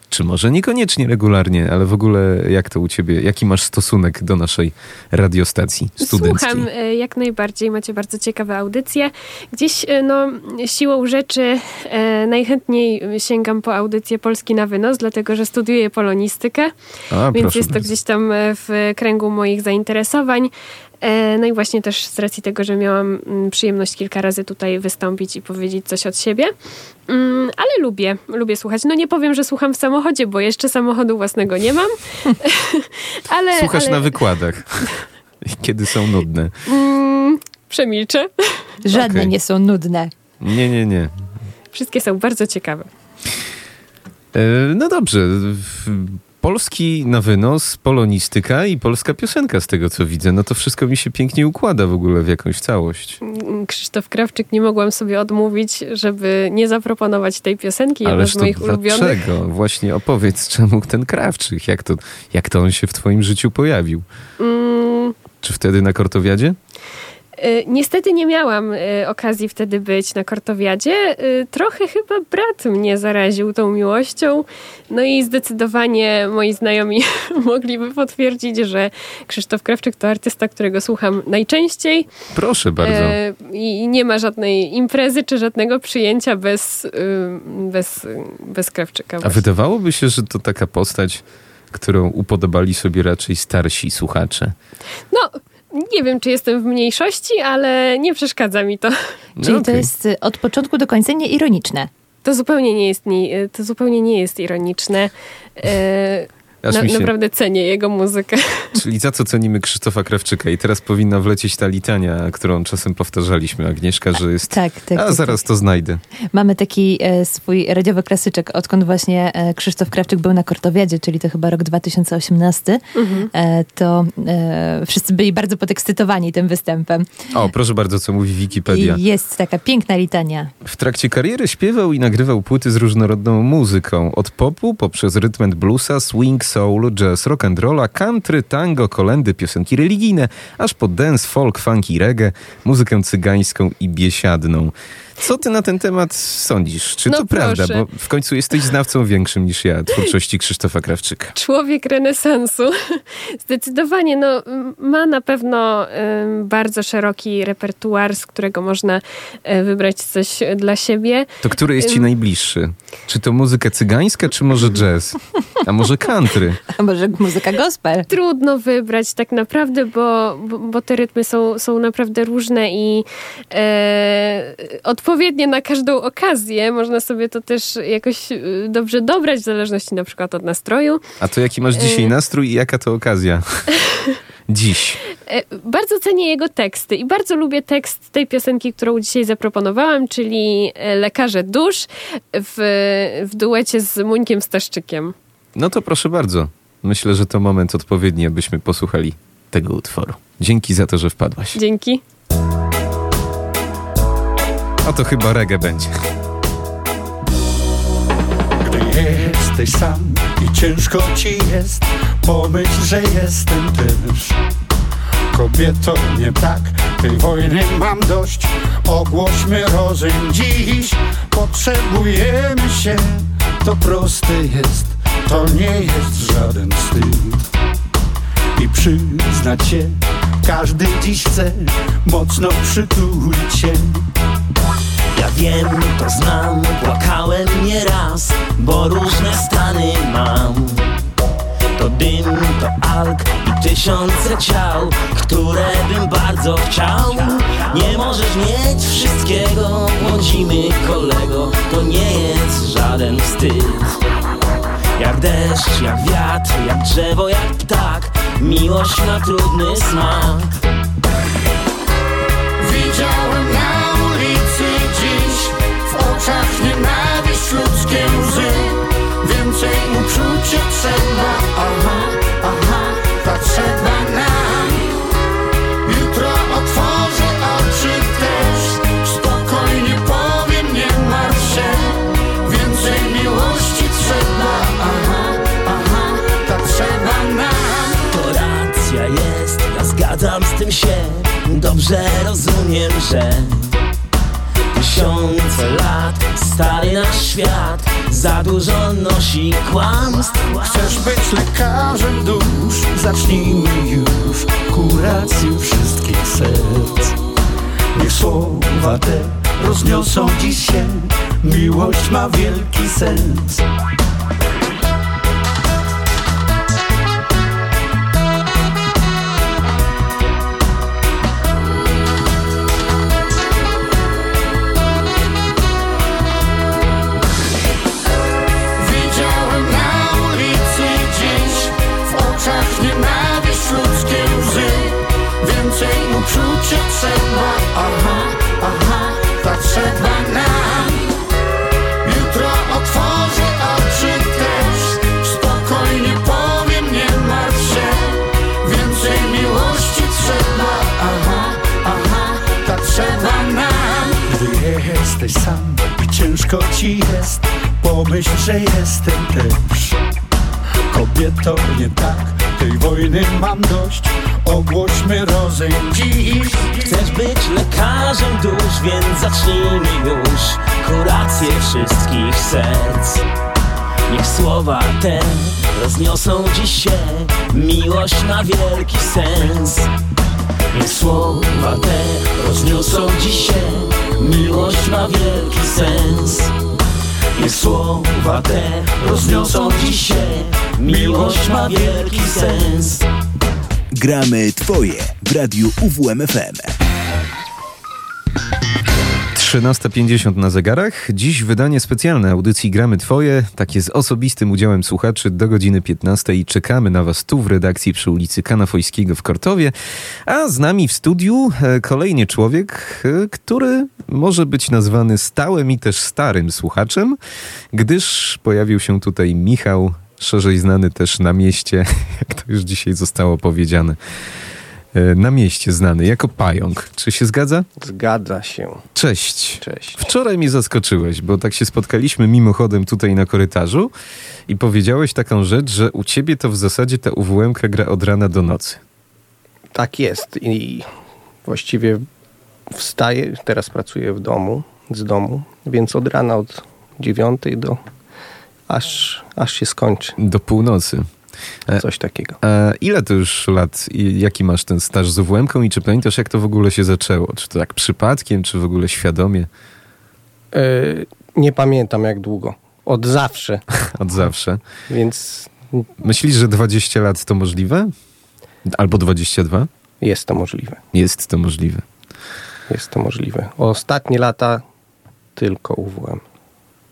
Czy może niekoniecznie regularnie, ale w ogóle jak to u ciebie? Jaki masz stosunek do naszej radiostacji studenckiej? Słucham e, jak najbardziej, macie bardzo ciekawe audycje. Gdzieś e, no, siłą rzeczy e, najchętniej sięgam po audycję Polski na wynos, dlatego że studiuję polonistykę, A, więc jest to bardzo. gdzieś tam e, w kręgu moich zainteresowań. E, No i właśnie też z racji tego, że miałam mm, przyjemność kilka razy tutaj wystąpić i powiedzieć coś od siebie. Mm, Ale lubię, lubię słuchać. No nie powiem, że słucham w samochodzie, bo jeszcze samochodu własnego nie mam. [LAUGHS] ale, Słuchasz ale, na wykładach, [LAUGHS] kiedy są nudne. Mm, przemilczę. [LAUGHS] Żadne Okej. nie są nudne. Nie, nie, nie. Wszystkie są bardzo ciekawe. E, No dobrze. Polski na wynos, polonistyka i polska piosenka z tego co widzę. No to wszystko mi się pięknie układa w ogóle w jakąś całość. Mm, Krzysztof Krawczyk, nie mogłam sobie odmówić, żeby nie zaproponować tej piosenki, jedna Ależ z to moich ulubionych. dlaczego? Właśnie opowiedz, czemu ten Krawczyk? Jak to, jak to on się w twoim życiu pojawił? Mm, Czy wtedy na Kortowiadzie? Y, Niestety nie miałam y, okazji wtedy być na Kortowiadzie. Y, Trochę chyba brat mnie zaraził tą miłością. No i zdecydowanie moi znajomi [LAUGHS] mogliby potwierdzić, że Krzysztof Krawczyk to artysta, którego słucham najczęściej. Proszę bardzo. I nie ma żadnej imprezy czy żadnego przyjęcia bez, bez, bez Krawczyka. A wydawałoby się, że to taka postać, którą upodobali sobie raczej starsi słuchacze. No, nie wiem, czy jestem w mniejszości, ale nie przeszkadza mi to. Czyli to jest y, od początku do końca nieironiczne. To zupełnie nie jest, nie, to zupełnie nie jest ironiczne. Na, się- Naprawdę cenię jego muzykę. [LAUGHS] Czyli za co cenimy Krzysztofa Krawczyka? I teraz powinna wlecieć ta litania, którą czasem powtarzaliśmy, Agnieszka, że jest... Tak, tak. A tak, zaraz to znajdę. Mamy taki e, swój radiowy klasyczek, odkąd właśnie e, Krzysztof Krawczyk był na Kortowiadzie, czyli to chyba rok 2018, Mhm. e, to e, wszyscy byli bardzo podekscytowani tym występem. O, proszę bardzo, co mówi Wikipedia. I jest taka piękna litania. W trakcie kariery śpiewał i nagrywał płyty z różnorodną muzyką. Od popu poprzez rytm bluesa, swing, soul, jazz, rock and rolla, country, tango, kolendy, piosenki religijne, aż po dance, folk, funk i reggae, muzykę cygańską i biesiadną. Co ty na ten temat sądzisz? Czy No to prawda? proszę. Bo w końcu jesteś znawcą większym niż ja twórczości Krzysztofa Krawczyka. Człowiek renesansu. [LAUGHS] Zdecydowanie no, ma na pewno bardzo szeroki repertuar, z którego można e, wybrać coś dla siebie. To który jest ci najbliższy? Czy to muzyka cygańska, czy może jazz? A może country? A może muzyka gospel? Trudno wybrać tak naprawdę, bo, bo, bo te rytmy są, są naprawdę różne i e, odpowiednie na każdą okazję. Można sobie to też jakoś e, dobrze dobrać, w zależności na przykład od nastroju. A to jaki masz dzisiaj Y- nastrój i jaka to okazja? [LAUGHS] Dziś. E, Bardzo cenię jego teksty i bardzo lubię tekst tej piosenki, którą dzisiaj zaproponowałam, czyli Lekarze Dusz w, w duecie z Muńkiem Staszczykiem. No to proszę bardzo. Myślę, że to moment odpowiedni, abyśmy posłuchali tego utworu. Dzięki za to, że wpadłaś. Dzięki. A to chyba reggae będzie. Gdy jesteś sam i ciężko ci jest, pomyśl, że jestem też. Kobieto, nie tak, tej wojny mam dość. Ogłośmy rozejm dziś, potrzebujemy się. To proste jest, to nie jest żaden wstyd. I przyznać się, każdy dziś chce mocno przytulić się. Ja wiem, to znam, płakałem nieraz, bo różne stany mam. To dym, to alk i tysiące ciał, które bym bardzo chciał. Nie możesz mieć wszystkiego, błądzimy kolego, to nie jest żaden wstyd. Jak deszcz, jak wiatr, jak drzewo, jak ptak, miłość ma trudny smak. Oczach nienawiść ludzkie łzy. Więcej uczucia trzeba. Aha, aha, potrzeba nam. Jutro otworzę oczy też. Spokojnie powiem, nie martw się. Więcej miłości trzeba. Aha, aha, potrzeba nam. To racja jest, ja zgadzam z tym się. Dobrze rozumiem, że Tysiące lat, stary nasz świat Za dużo nosi kłamstw Chcesz być lekarzem dusz? Zacznijmy już kurację wszystkich serc. Niech słowa te rozniosą dziś się, miłość ma wielki sens. cię trzeba, aha, aha, potrzeba nam Jutro otworzę oczy też, spokojnie powiem, nie martw się. Więcej miłości trzeba, aha, aha, potrzeba nam Gdy jesteś sam, ciężko ci jest, pomyśl, że jestem też. Kobieto, nie tak, tej wojny mam dość, ogłoś rozejm dziś Chcesz być lekarzem dusz, więc zacznijmy już kurację wszystkich serc. Niech słowa te rozniosą dziś się, miłość ma wielki sens. Niech słowa te rozniosą dziś się, miłość ma wielki sens. Niech słowa te rozniosą dziś się, miłość ma wielki sens. Gramy Twoje w radiu UWMFM. 13.50 na zegarach. Dziś wydanie specjalne audycji Gramy Twoje, takie z osobistym udziałem słuchaczy do godziny 15 i czekamy na Was tu w redakcji przy ulicy Kanafojskiego w Kortowie. A z nami w studiu e, kolejny człowiek, e, który może być nazwany stałym i też starym słuchaczem, gdyż pojawił się tutaj Michał, szerzej znany też na mieście, [LAUGHS] jak to już dzisiaj zostało powiedziane. E, Na mieście znany jako pająk. Czy się zgadza? Zgadza się. Cześć. Cześć. Wczoraj mnie zaskoczyłeś, bo tak się spotkaliśmy mimochodem tutaj na korytarzu i powiedziałeś taką rzecz, że u ciebie to w zasadzie ta uwm gra od rana do nocy. Tak jest i właściwie wstaję, teraz pracuję w domu, z domu, więc od rana od dziewiątej do aż, aż się skończy. Do północy. E, Coś takiego. E, ile to już lat jaki masz ten staż z uwm i czy pamiętasz jak to w ogóle się zaczęło? Czy to tak przypadkiem, czy w ogóle świadomie? E, nie pamiętam jak długo. Od zawsze. [LAUGHS] Od zawsze. Więc Myślisz, że 20 lat to możliwe? Albo 22? jest to możliwe. Jest to możliwe. Jest to możliwe. Ostatnie lata tylko UWM.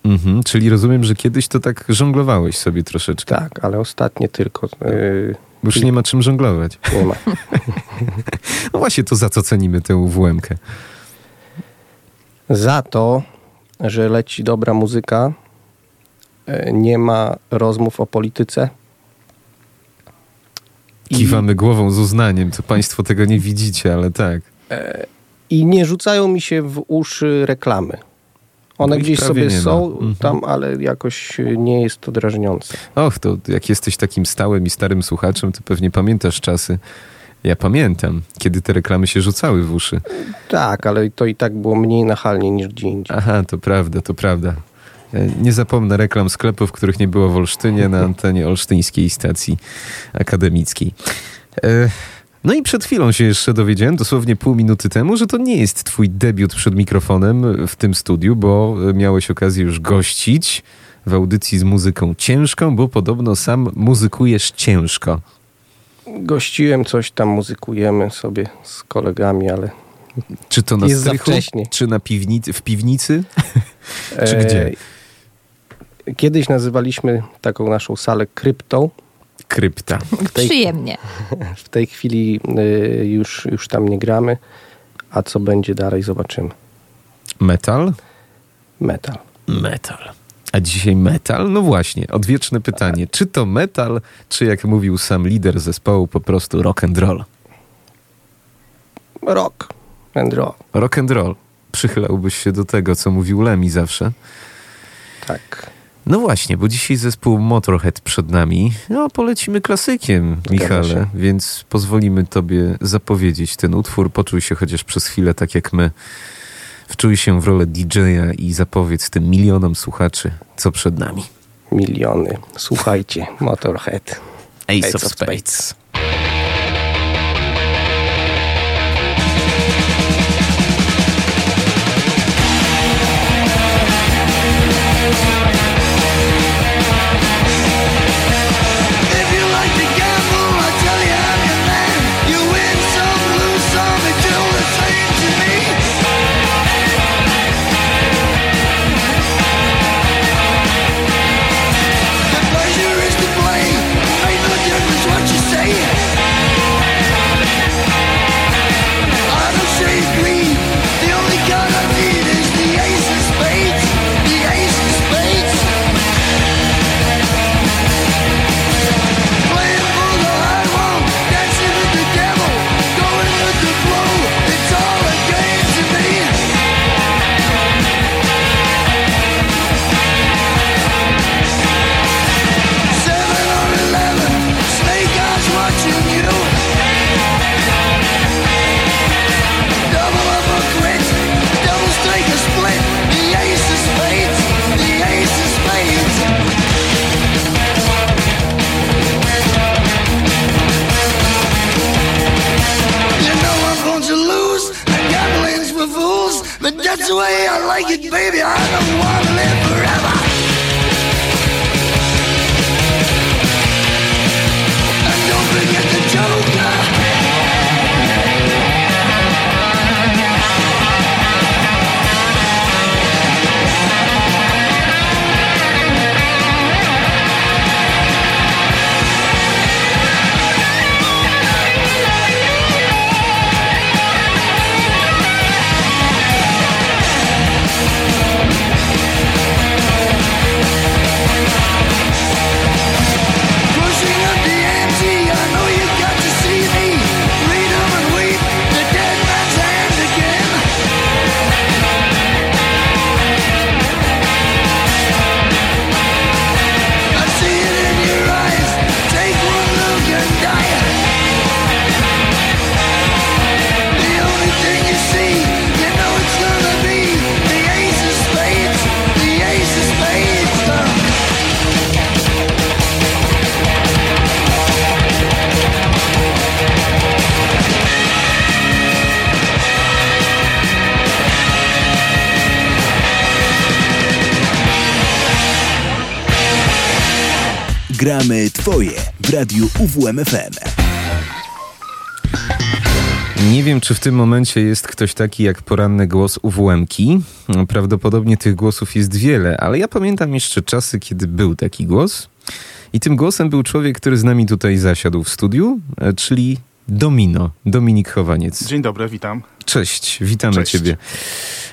Mhm, czyli rozumiem, że kiedyś to tak żonglowałeś sobie troszeczkę. Tak, ale ostatnie tylko. Yy, Bo już nie ma czym żonglować. Nie ma. [LAUGHS] No właśnie, to za co cenimy tę UWM-kę? Za to, że leci dobra muzyka, e, nie ma rozmów o polityce. Kiwamy głową z uznaniem, to państwo tego nie widzicie, ale tak. E, I nie rzucają mi się w uszy reklamy. One ich gdzieś sobie są Mhm. tam, ale jakoś nie jest to drażniące. Och, to jak jesteś takim stałym i starym słuchaczem, to pewnie pamiętasz czasy. Ja pamiętam, kiedy te reklamy się rzucały w uszy. Tak, ale to i tak było mniej nachalnie niż gdzie indziej. Aha, to prawda, to prawda. E, Nie zapomnę reklam sklepów, których nie było w Olsztynie na antenie olsztyńskiej stacji akademickiej. E, No i przed chwilą się jeszcze dowiedziałem, dosłownie pół minuty temu, że to nie jest twój debiut przed mikrofonem w tym studiu, bo e, miałeś okazję już gościć w audycji z muzyką ciężką, bo podobno sam muzykujesz ciężko. Gościłem coś tam, muzykujemy sobie z kolegami, ale Czy to na Jest strychu, czy na piwnicy, w piwnicy, [LAUGHS] czy E, gdzie? Kiedyś nazywaliśmy taką naszą salę kryptą. Krypta. W tej, Przyjemnie. [LAUGHS] w tej chwili y, już, już tam nie gramy, a co będzie dalej zobaczymy. Metal? Metal. Metal. A dzisiaj metal? No właśnie, odwieczne pytanie. Czy to metal, czy jak mówił sam lider zespołu, po prostu rock and roll? Rock and roll. Rock and roll. Przychylałbyś się do tego, co mówił Lemmy zawsze. Tak. No właśnie, bo dzisiaj zespół Motorhead przed nami. No, polecimy klasykiem, Michale, więc pozwolimy tobie zapowiedzieć ten utwór. Poczuj się chociaż przez chwilę tak jak my. Wczuj się w rolę DJ-a i zapowiedz tym milionom słuchaczy, co przed nami. Miliony. Słuchajcie, Motorhead. Ace of Spades. If way I like it, baby. I don't wanna live forever. Gramy Twoje w radiu UWMFM. Nie wiem, czy w tym momencie jest ktoś taki jak poranny głos UWM-ki. Prawdopodobnie tych głosów jest wiele, ale ja pamiętam jeszcze czasy, kiedy był taki głos. I tym głosem był człowiek, który z nami tutaj zasiadł w studiu, e, czyli Domino, Dominik Chowaniec. Dzień dobry, witam. Cześć, witamy Cześć. Ciebie.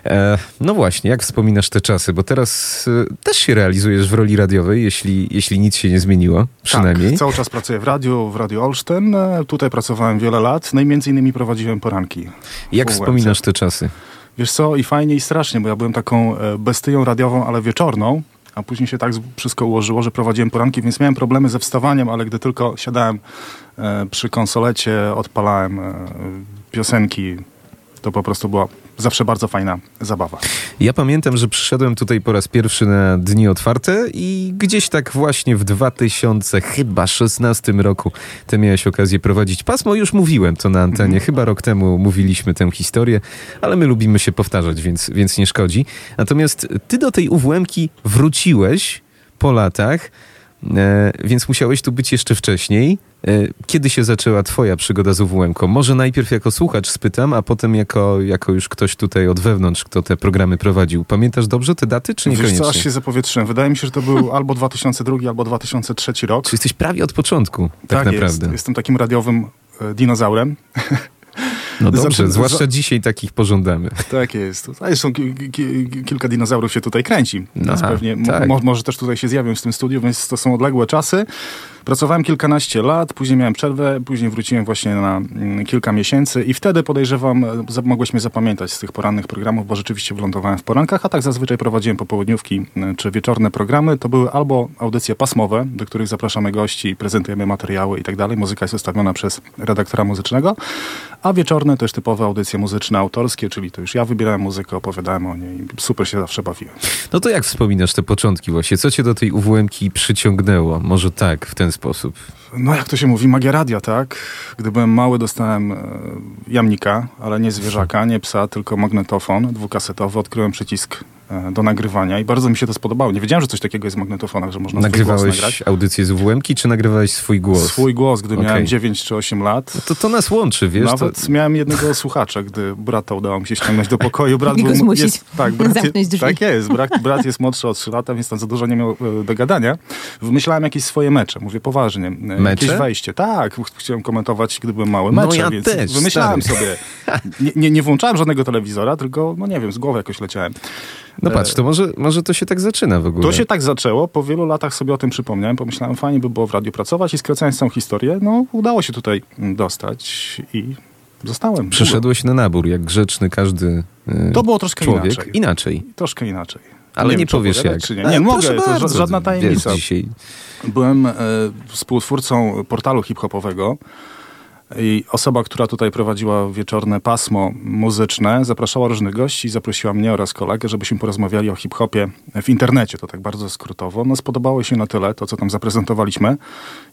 E, no właśnie, jak wspominasz te czasy? Bo teraz e, też się realizujesz w roli radiowej, jeśli, jeśli nic się nie zmieniło, przynajmniej. Tak, cały czas pracuję w radiu, w Radiu Olsztyn. E, Tutaj pracowałem wiele lat, no i między innymi prowadziłem poranki. Jak wspominasz te czasy? Wiesz co, i fajnie i strasznie, bo ja byłem taką e, bestyją radiową, ale wieczorną, a później się tak wszystko ułożyło, że prowadziłem poranki, więc miałem problemy ze wstawaniem, ale gdy tylko siadałem e, przy konsolecie, odpalałem e, piosenki, to po prostu była zawsze bardzo fajna zabawa. Ja pamiętam, że przyszedłem tutaj po raz pierwszy na dni otwarte i gdzieś tak właśnie w 2000 chyba 16 roku ty miałeś okazję prowadzić pasmo. Już mówiłem to na antenie, chyba rok temu mówiliśmy tę historię, ale my lubimy się powtarzać, więc, więc nie szkodzi. Natomiast ty do tej UWM-ki wróciłeś po latach, więc musiałeś tu być jeszcze wcześniej. E, Kiedy się zaczęła twoja przygoda z UWM-ką? Może najpierw jako słuchacz spytam, a potem jako, jako już ktoś tutaj od wewnątrz, kto te programy prowadził. Pamiętasz dobrze te daty, czy Wiesz niekoniecznie? co, aż się zapowietrzyłem. Wydaje mi się, że to był [LAUGHS] albo 2002, albo 2003 rok. Czy jesteś prawie od początku, tak, naprawdę. Jest. Jestem takim radiowym e, dinozaurem. [LAUGHS] No dobrze, Za- zwłaszcza za- dzisiaj takich pożądamy. Tak jest. A zresztą ki, ki, kilka dinozaurów się tutaj kręci. Więc Aha, pewnie mo- tak. mo, może też tutaj się zjawią w tym studiu, więc to są odległe czasy. Pracowałem kilkanaście lat, później miałem przerwę, później wróciłem właśnie na mm, kilka miesięcy i wtedy podejrzewam, e, mogłeś mnie zapamiętać z tych porannych programów, bo rzeczywiście wylądowałem w porankach, a tak zazwyczaj prowadziłem popołudniówki e, czy wieczorne programy. To były albo audycje pasmowe, do których zapraszamy gości, prezentujemy materiały i tak dalej. Muzyka jest ustawiona przez redaktora muzycznego, a wieczorne też typowe audycje muzyczne, autorskie, czyli to już ja wybierałem muzykę, opowiadałem o niej. Super się zawsze bawiłem. No to jak wspominasz te początki właśnie? Co cię do tej UWM-ki przyciągnęło? Może tak, w ten sposób. No jak to się mówi, magia radia, tak? Gdy byłem mały, dostałem e, jamnika, ale nie zwierzaka, nie psa, tylko magnetofon dwukasetowy. Odkryłem przycisk e, do nagrywania i bardzo mi się to spodobało. Nie wiedziałem, że coś takiego jest w magnetofonach, że można swój głos Nagrywałeś nagrać. audycję z UWM-ki, czy nagrywałeś swój głos? Swój głos, gdy Okej. miałem 9 czy 8 lat. To, to nas łączy, wiesz? Nawet miałem jednego [LAUGHS] słuchacza, gdy brata udało mi się ściągnąć do pokoju. Brat I był- zmusić. Jest, tak, brat, Zamknąć drzwi. tak jest. Brat, brat jest młodszy o 3 lata, więc tam za dużo nie miał e, do gadania. Wymyślałem jakieś swoje mecze, mówię poważnie. Mecze? Jakieś wejście. Tak, ch- chciałem komentować, gdy byłem mały. No Mecze, ja więc też, wymyślałem stary. sobie. [LAUGHS] Nie, nie, nie włączałem żadnego telewizora, tylko, no nie wiem, z głowy jakoś leciałem. No E, patrz, to może, może to się tak zaczyna w ogóle. to się tak zaczęło. Po wielu latach sobie o tym przypomniałem. Pomyślałem, fajnie by było w radiu pracować i skracając całą historię, no udało się tutaj dostać i zostałem. Przyszedłeś na nabór, jak grzeczny każdy e, To było troszkę człowiek. inaczej. Inaczej. Troszkę inaczej. Ale nie, wiem, czy powiesz jak. Czy nie, nie mogę, proszę to bardzo, żadna wiesz, tajemnica. dzisiaj. Byłem e, współtwórcą portalu hip-hopowego I osoba, która tutaj prowadziła wieczorne pasmo muzyczne, zapraszała różnych gości, zaprosiła mnie oraz kolegę, żebyśmy porozmawiali o hip-hopie w internecie, to tak bardzo skrótowo. No spodobało się na tyle to, co tam zaprezentowaliśmy,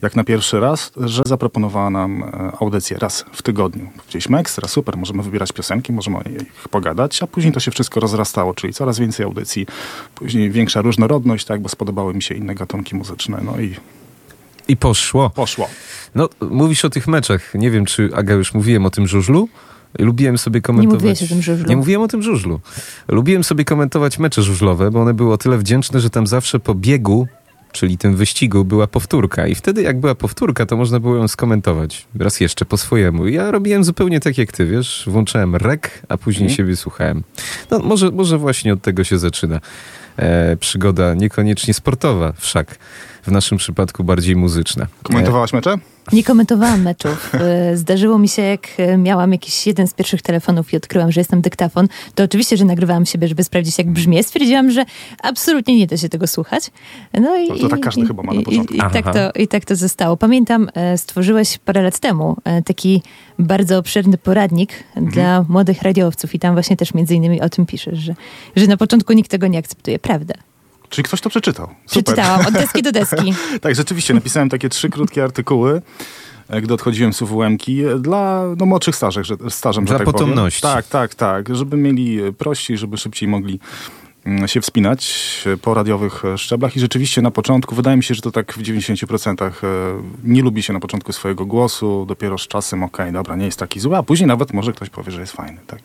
jak na pierwszy raz, że zaproponowała nam e, audycję raz w tygodniu. Powiedzieliśmy, ekstra, super, możemy wybierać piosenki, możemy o nich pogadać, a później to się wszystko rozrastało, czyli coraz więcej audycji, później większa różnorodność, tak, bo spodobały mi się inne gatunki muzyczne, no i I poszło. Poszło. No, mówisz o tych meczach. Nie wiem, czy Aga już mówiłem o tym żużlu. Lubiłem sobie komentować. mówiłeś o tym żużlu. Nie mówiłem o tym żużlu. Lubiłem sobie komentować mecze żużlowe, bo one były o tyle wdzięczne, że tam zawsze po biegu, czyli tym wyścigu, była powtórka. I wtedy, jak była powtórka, to można było ją skomentować. Raz jeszcze po swojemu. I ja robiłem zupełnie tak jak ty, wiesz. Włączałem rek, a później Mhm. siebie słuchałem. No, może, może właśnie od tego się zaczyna. E, przygoda niekoniecznie sportowa, wszak w naszym przypadku bardziej muzyczna. Komentowałaś mecze? Nie komentowałam meczów. E, [LAUGHS] Zdarzyło mi się, jak e, miałam jakiś jeden z pierwszych telefonów i odkryłam, że jestem dyktafon, to oczywiście, że nagrywałam siebie, żeby sprawdzić, jak brzmię. Stwierdziłam, że absolutnie nie da się tego słuchać. No i, No to tak każdy i, chyba ma na początku. I, i, tak to, I tak to zostało. Pamiętam, e, stworzyłeś parę lat temu e, taki bardzo obszerny poradnik Mhm. dla młodych radiowców i tam właśnie też między innymi o tym piszesz, że, że na początku nikt tego nie akceptuje. Prawda. Czyli ktoś to przeczytał. Super. Przeczytałam od deski do deski. [LAUGHS] tak, rzeczywiście napisałem takie trzy krótkie artykuły, e, gdy odchodziłem z UWM-ki, e, dla no, młodszych stażek, że, stażem, Dla że tak potomności. Powiem. Tak, tak, tak, żeby mieli e, prościej, żeby szybciej mogli mm, się wspinać po radiowych szczeblach i rzeczywiście na początku, wydaje mi się, że to tak w 90% e, nie lubi się na początku swojego głosu, dopiero z czasem, okej, dobra, nie jest taki zły, a później nawet może ktoś powie, że jest fajny, tak.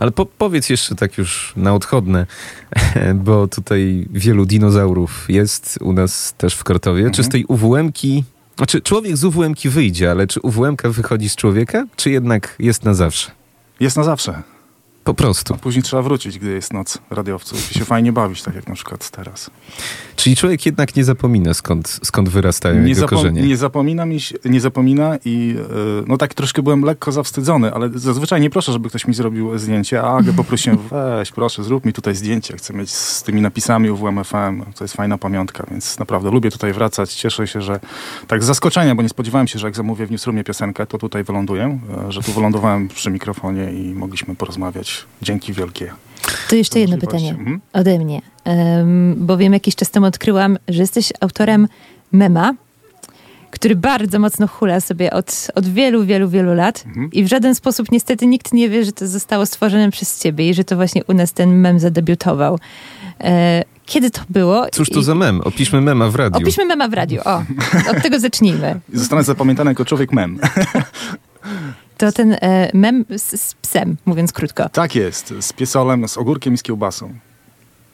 Ale po, powiedz jeszcze tak już na odchodne, [LAUGHS] bo tutaj wielu dinozaurów jest u nas też w Kortowie. Czy z tej UWM-ki, znaczy człowiek z UWM-ki wyjdzie, ale czy UWM-ka wychodzi z człowieka, czy jednak jest na zawsze? Jest na zawsze. Po prostu. A później trzeba wrócić, gdy jest noc radiowców i się fajnie bawić, tak jak na przykład teraz. Czyli człowiek jednak nie zapomina skąd, skąd wyrastają Nie, jego zapom- korzenie. nie zapomina mi się, nie zapomina i e, no tak troszkę byłem lekko zawstydzony, ale zazwyczaj nie proszę, żeby ktoś mi zrobił zdjęcie, a Agę poprosiłem, [LAUGHS] weź proszę, zrób mi tutaj zdjęcie, chcę mieć z tymi napisami UWM FM, to jest fajna pamiątka, więc naprawdę lubię tutaj wracać, cieszę się, że tak z zaskoczenia, bo nie spodziewałem się, że jak zamówię w Newsroomie piosenkę, to tutaj wyląduję, e, że tu wylądowałem przy mikrofonie i mogliśmy porozmawiać. Dzięki wielkie. To jeszcze jedno pytanie Mhm. ode mnie. Um, bowiem jakiś czas temu odkryłam, że jesteś autorem mema, który bardzo mocno hula sobie od, od wielu, wielu, wielu lat Mhm. i w żaden sposób niestety nikt nie wie, że to zostało stworzone przez ciebie i że to właśnie u nas ten mem zadebiutował. E, kiedy to było? Cóż to I- za mem? Opiszmy mema w radiu. Opiszmy mema w radiu. O, od tego [LAUGHS] zacznijmy. Zostanę zapamiętany jako człowiek mem. [LAUGHS] To ten e, mem z, z psem, mówiąc krótko. tak jest, z piesolem, z ogórkiem i z kiełbasą.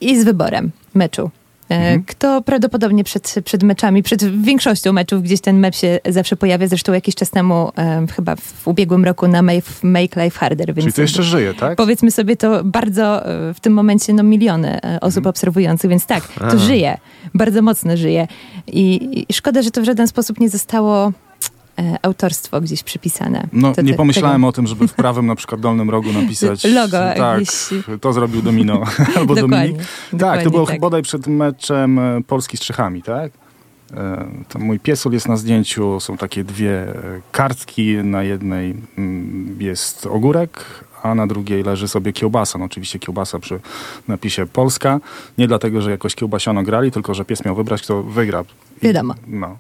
I z wyborem meczu. E, Mhm. Kto prawdopodobnie przed, przed meczami, przed większością meczów gdzieś ten mecz się zawsze pojawia. Zresztą jakiś czas temu, e, chyba w ubiegłym roku na Make, Make Life Harder. Więc Czyli to jeszcze żyje, tak? Powiedzmy sobie to bardzo e, w tym momencie no, miliony osób obserwujących, więc tak, to Mhm. A. żyje. Bardzo mocno żyje. I, I szkoda, że to w żaden sposób nie zostało autorstwo gdzieś przypisane. No, to, nie te- pomyślałem tego- o tym, żeby w prawym na przykład dolnym rogu napisać [LAUGHS] Logo tak, to zrobił Domino [LAUGHS] albo Dominik. Tak, to było tak. bodaj przed meczem e, Polski z Czechami, tak? E, To mój piesul jest na zdjęciu, są takie dwie e, kartki, na jednej mm, jest ogórek, a na drugiej leży sobie kiełbasa. No oczywiście kiełbasa przy napisie Polska. Nie dlatego, że jakoś kiełbasiano grali, tylko że pies miał wybrać, kto wygra. I- Wiadomo. No.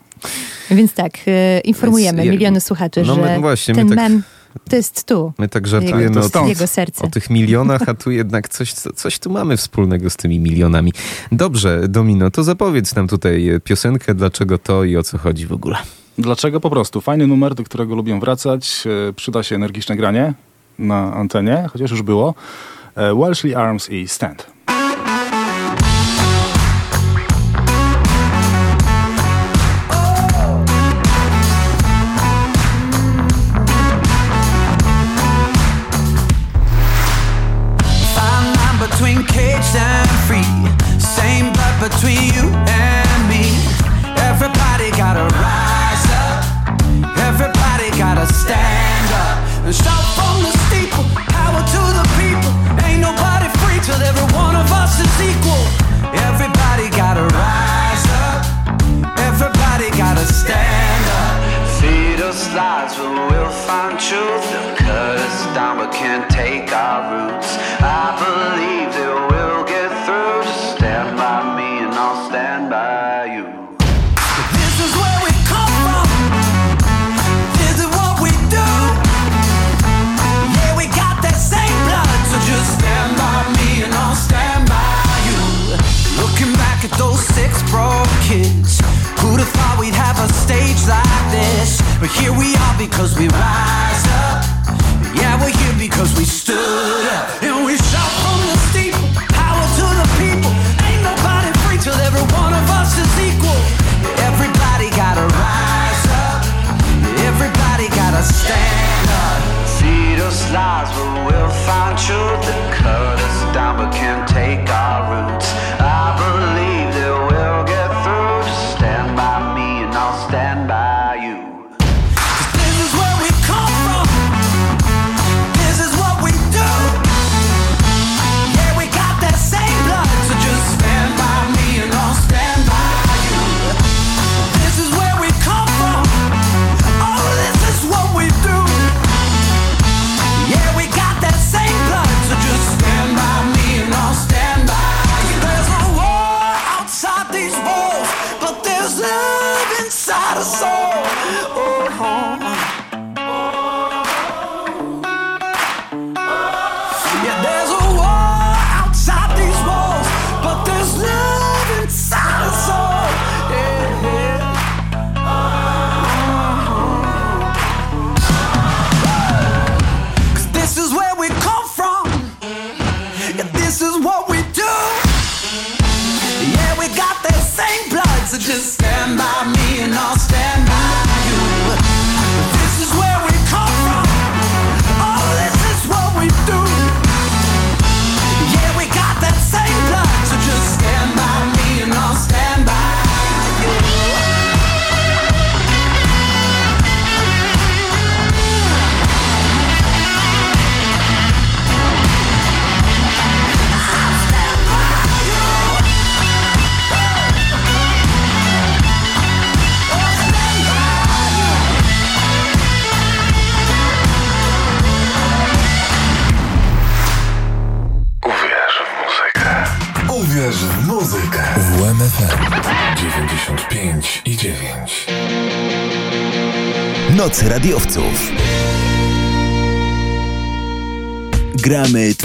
Więc tak, e, informujemy Więc miliony słuchaczy, no my- że właśnie, my ten tak- mem to jest tu. My tak Jego- żartujemy o, Jego serce. o tych milionach, a tu jednak coś, co- coś tu mamy wspólnego z tymi milionami. Dobrze, Domino, to zapowiedz nam tutaj e, piosenkę, dlaczego to i o co chodzi w ogóle. Dlaczego? Po prostu. Fajny numer, do którego lubię wracać. E, Przyda się energiczne granie na antenie, chociaż już było. E, Welshly Arms i Stand. Stand up. And shout can't take our roots.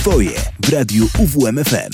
Twoje w radiu UWMFM.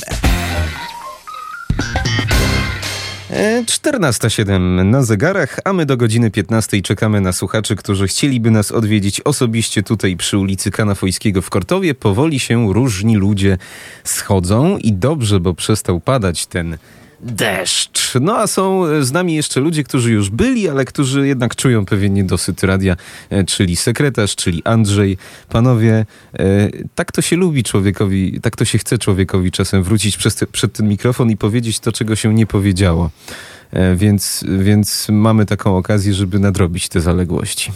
E, 14.07 na zegarach, a my do godziny 15 czekamy na słuchaczy, którzy chcieliby nas odwiedzić osobiście tutaj przy ulicy Kanafojskiego w Kortowie. Powoli się różni ludzie schodzą i dobrze, bo przestał padać ten deszcz. No a są z nami jeszcze ludzie, którzy już byli, ale którzy jednak czują pewien niedosyt radia, e, czyli sekretarz, czyli Andrzej. Panowie, e, tak to się lubi człowiekowi, tak to się chce człowiekowi czasem wrócić przez te, przed ten mikrofon i powiedzieć to, czego się nie powiedziało. E, Więc, więc mamy taką okazję, żeby nadrobić te zaległości.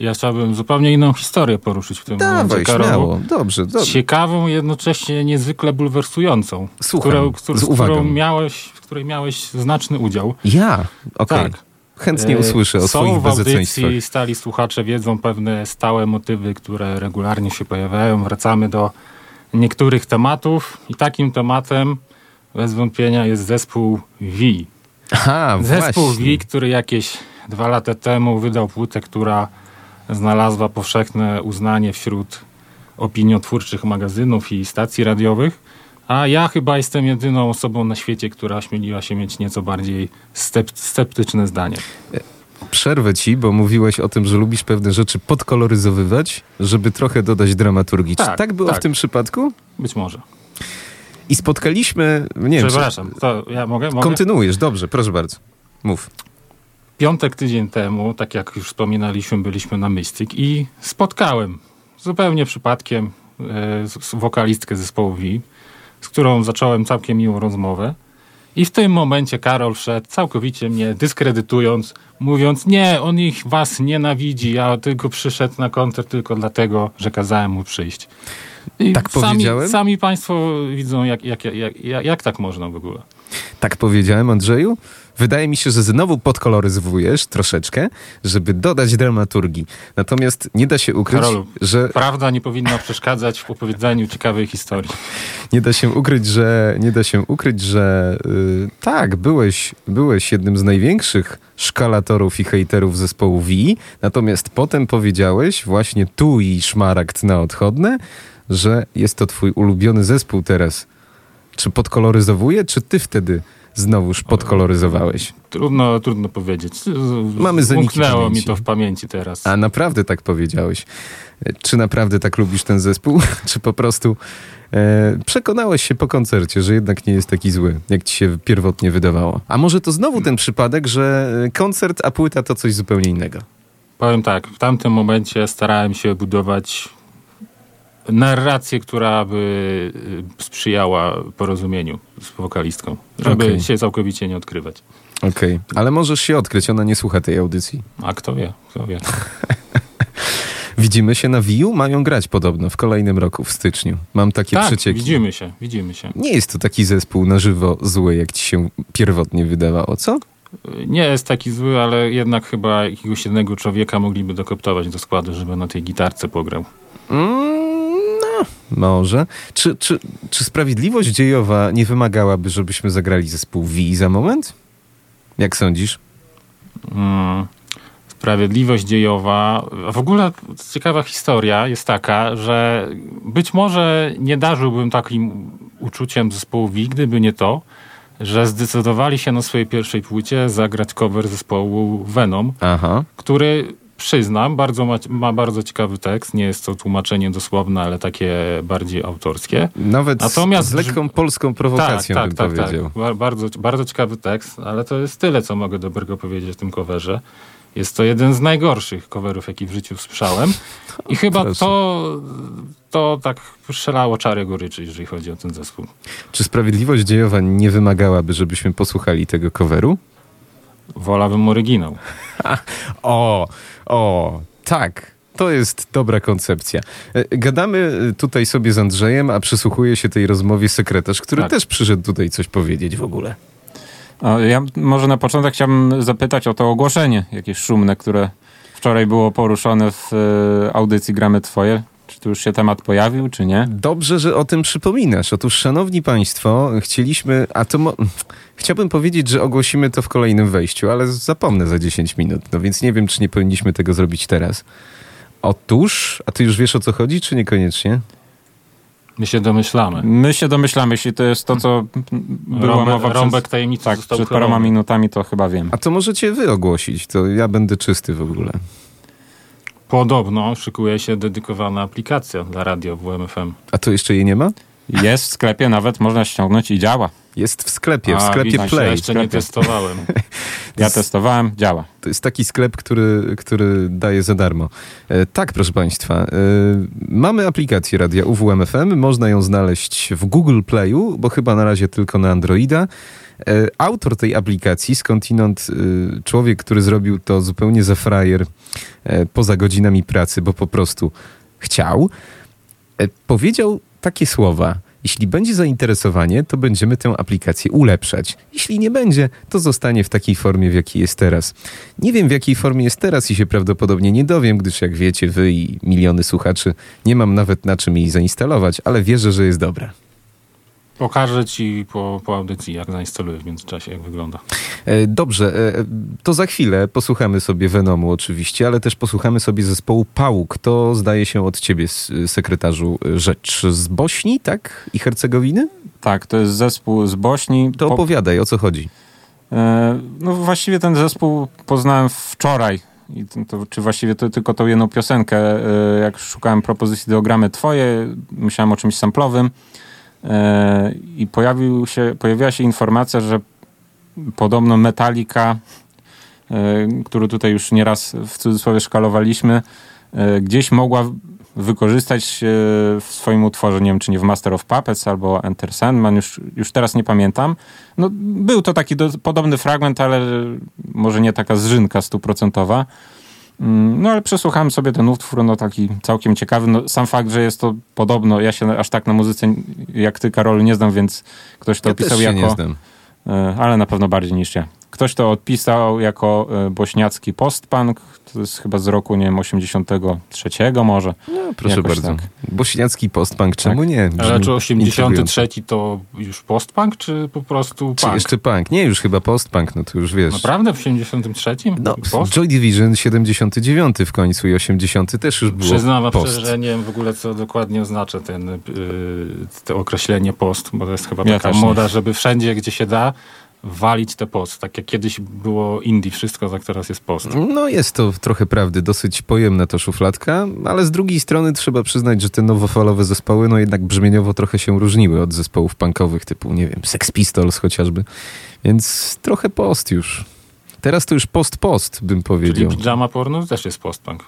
Ja chciałbym zupełnie inną historię poruszyć w tym Dawaj, momencie, Karolu. śmiało. Dobrze, dobrze. Ciekawą, jednocześnie niezwykle bulwersującą. Słucham, którą, którą, z uwagą. którą miałeś, w której miałeś znaczny udział. Ja? Okej. Tak. Chętnie E, usłyszę o Są swoich w bezeceństwach. audycji, stali słuchacze wiedzą pewne stałe motywy, które regularnie się pojawiają. Wracamy do niektórych tematów i takim tematem bez wątpienia jest zespół V. Aha, Zespół właśnie. V, który jakieś dwa lata temu wydał płytę, która znalazła powszechne uznanie wśród opiniotwórczych magazynów i stacji radiowych. A ja chyba jestem jedyną osobą na świecie, która ośmieliła się mieć nieco bardziej sceptyczne zdanie. Przerwę ci, bo mówiłeś o tym, że lubisz pewne rzeczy podkoloryzowywać, żeby trochę dodać dramaturgii. Tak, tak było tak. w tym przypadku? Być może. I spotkaliśmy, nie wiem, Przepraszam, to ja mogę? mogę? kontynuujesz, dobrze, proszę bardzo. Mów. Piątek tydzień temu, tak jak już wspominaliśmy, byliśmy na Mystic i spotkałem zupełnie przypadkiem e, wokalistkę zespołu V, z którą zacząłem całkiem miłą rozmowę. I w tym momencie Karol wszedł, całkowicie mnie dyskredytując, mówiąc, nie, on ich was nienawidzi, ja tylko przyszedł na koncert tylko dlatego, że kazałem mu przyjść. I Tak sami, powiedziałem? Sami państwo widzą, jak, jak, jak, jak, jak tak można w ogóle. Tak powiedziałem, Andrzeju? Wydaje mi się, że znowu podkoloryzowujesz troszeczkę, żeby dodać dramaturgii. Natomiast nie da się ukryć, Karolu, że prawda nie powinna przeszkadzać w opowiadaniu ciekawej historii. nie da się ukryć, że nie da się ukryć, że y, tak, byłeś, byłeś jednym z największych szkalatorów i hejterów zespołu V, natomiast potem powiedziałeś właśnie tu i szmaragd na odchodne, że jest to twój ulubiony zespół teraz. Czy podkoloryzowuje, czy ty wtedy znowuż podkoloryzowałeś? Trudno, trudno powiedzieć. Mamy Umknęło mi to w pamięci teraz. A naprawdę tak powiedziałeś. Czy naprawdę tak lubisz ten zespół? [LAUGHS] Czy po prostu e, przekonałeś się po koncercie, że jednak nie jest taki zły, jak ci się pierwotnie wydawało? A może to znowu ten przypadek, że e, koncert, a płyta to coś zupełnie innego? Powiem tak, w tamtym momencie starałem się budować narrację, która by y, sprzyjała porozumieniu z wokalistką, żeby Okej. się całkowicie nie odkrywać. Okej, ale możesz się odkryć, ona nie słucha tej audycji. A kto wie, kto wie. [LAUGHS] Widzimy się na Wiju, mają grać podobno w kolejnym roku, w styczniu. Mam takie tak, przecieki. widzimy się, widzimy się. Nie jest to taki zespół na żywo zły, jak ci się pierwotnie wydawało, co? Nie jest taki zły, ale jednak chyba jakiegoś jednego człowieka mogliby dokoptować do składu, żeby na tej gitarce pograł. Mm, może. Czy, czy, czy sprawiedliwość dziejowa nie wymagałaby, żebyśmy zagrali zespół Wii za moment? Jak sądzisz? Mm, sprawiedliwość dziejowa. A w ogóle ciekawa historia jest taka, że być może nie darzyłbym takim uczuciem zespołu Wii, gdyby nie to, że zdecydowali się na swojej pierwszej płycie zagrać cover zespołu Venom, Aha. który przyznam, bardzo ma, ma bardzo ciekawy tekst. Nie jest to tłumaczenie dosłowne, ale takie bardziej autorskie. Nawet Natomiast z lekką polską prowokacją tak, bym tak, tak, powiedział. Tak. Bar- Bardzo, bardzo ciekawy tekst, ale to jest tyle, co mogę dobrego powiedzieć o tym coverze. Jest to jeden z najgorszych coverów, jaki w życiu słyszałem. I [LAUGHS] chyba proszę. to, to tak szalało czarę goryczy, jeżeli chodzi o ten zespół. Czy sprawiedliwość dziejowa nie wymagałaby, żebyśmy posłuchali tego coveru? Wolałbym oryginał. [LAUGHS] o, o, tak. To jest dobra koncepcja. E, Gadamy e, tutaj sobie z Andrzejem, a przysłuchuje się tej rozmowie sekretarz, który Tak. też przyszedł tutaj coś powiedzieć w ogóle. Ja może na początek chciałbym zapytać o to ogłoszenie jakieś szumne, które wczoraj było poruszone w e, audycji Gramy Twoje. Czy tu już się temat pojawił, czy nie? Dobrze, że o tym przypominasz. Otóż, szanowni państwo, chcieliśmy, a to mo- [SNIFFS] chciałbym powiedzieć, że ogłosimy to w kolejnym wejściu, ale zapomnę za 10 minut, no więc nie wiem, czy nie powinniśmy tego zrobić teraz. Otóż, a ty już wiesz o co chodzi, czy niekoniecznie? My się domyślamy. My się domyślamy, jeśli to jest to, co było Rąbek- mowa rąbek tajemnicy tak, przed paroma minutami, to chyba wiem. A to możecie wy ogłosić, to ja będę czysty w ogóle. Podobno szykuje się dedykowana aplikacja dla radio w UMFM. A to jeszcze jej nie ma? Jest w sklepie, nawet można ściągnąć i działa. Jest w sklepie, w A, sklepie Play. Ja jeszcze nie testowałem. [LAUGHS] Ja testowałem, działa. To jest taki sklep, który, który daje za darmo. E, tak, proszę Państwa. E, mamy aplikację radia UWMFM. Można ją znaleźć w Google Playu, bo chyba na razie tylko na Androida. E, autor tej aplikacji, skądinąd e, człowiek, który zrobił to zupełnie za frajer e, poza godzinami pracy, bo po prostu chciał, e, powiedział takie słowa. Jeśli będzie zainteresowanie, to będziemy tę aplikację ulepszać. Jeśli nie będzie, to zostanie w takiej formie, w jakiej jest teraz. Nie wiem, w jakiej formie jest teraz i się prawdopodobnie nie dowiem, gdyż jak wiecie, wy i miliony słuchaczy, nie mam nawet na czym jej zainstalować, ale wierzę, że jest dobra. Pokażę ci po, po audycji, jak zainstaluję w międzyczasie, jak wygląda. E, Dobrze, e, to za chwilę posłuchamy sobie Venomu oczywiście, ale też posłuchamy sobie zespołu Pałuk. To zdaje się od ciebie, sekretarzu, e, rzecz z Bośni, tak? I Hercegowiny? Tak, to jest zespół z Bośni. To opowiadaj, o co chodzi. E, No właściwie ten zespół poznałem wczoraj. I to, czy właściwie to tylko tą jedną piosenkę. E, Jak szukałem propozycji do gramy twoje, myślałem o czymś samplowym. E, I pojawił się, pojawiła się informacja, że podobno Metallica, e, którą tutaj już nieraz w cudzysłowie szkalowaliśmy, e, gdzieś mogła wykorzystać w swoim utworze, nie wiem czy nie w Master of Puppets albo Enter Sandman, już, już teraz nie pamiętam. No, był to taki do, podobny fragment, ale może nie taka zżynka stuprocentowa. Mm, No ale przesłuchałem sobie ten utwór, no taki całkiem ciekawy. No, sam fakt, że jest to podobno, ja się aż tak na muzyce jak ty, Karol, nie znam, więc ktoś to Ja opisał jako nie znam. e, ale na pewno bardziej niż ja. Ktoś to odpisał jako e, bośniacki postpunk, to jest chyba z roku, nie wiem, 83 może. No, proszę Jakoś bardzo. tak. Bośniacki postpunk, czemu Tak. nie? Ale Brzmi czy 83 intrygująco. to już postpunk, czy po prostu Czy punk? jeszcze punk? Nie, już chyba postpunk, no to już wiesz. Naprawdę w 73? No, Post? Joy Division 79 w końcu i 80 też już było Przyznam post. że nie wiem w ogóle, co dokładnie oznacza ten, yy, to określenie post, bo to jest chyba Ja taka też nie. moda, żeby wszędzie, gdzie się da, walić te post. Tak jak kiedyś było indie wszystko, tak teraz jest post. No jest to trochę prawdy, dosyć pojemna to szufladka, ale z drugiej strony trzeba przyznać, że te nowofalowe zespoły no jednak brzmieniowo trochę się różniły od zespołów punkowych typu, nie wiem, Sex Pistols chociażby, więc trochę post już. Teraz to już post-post, bym Czyli powiedział. pijama porno też jest postpunk.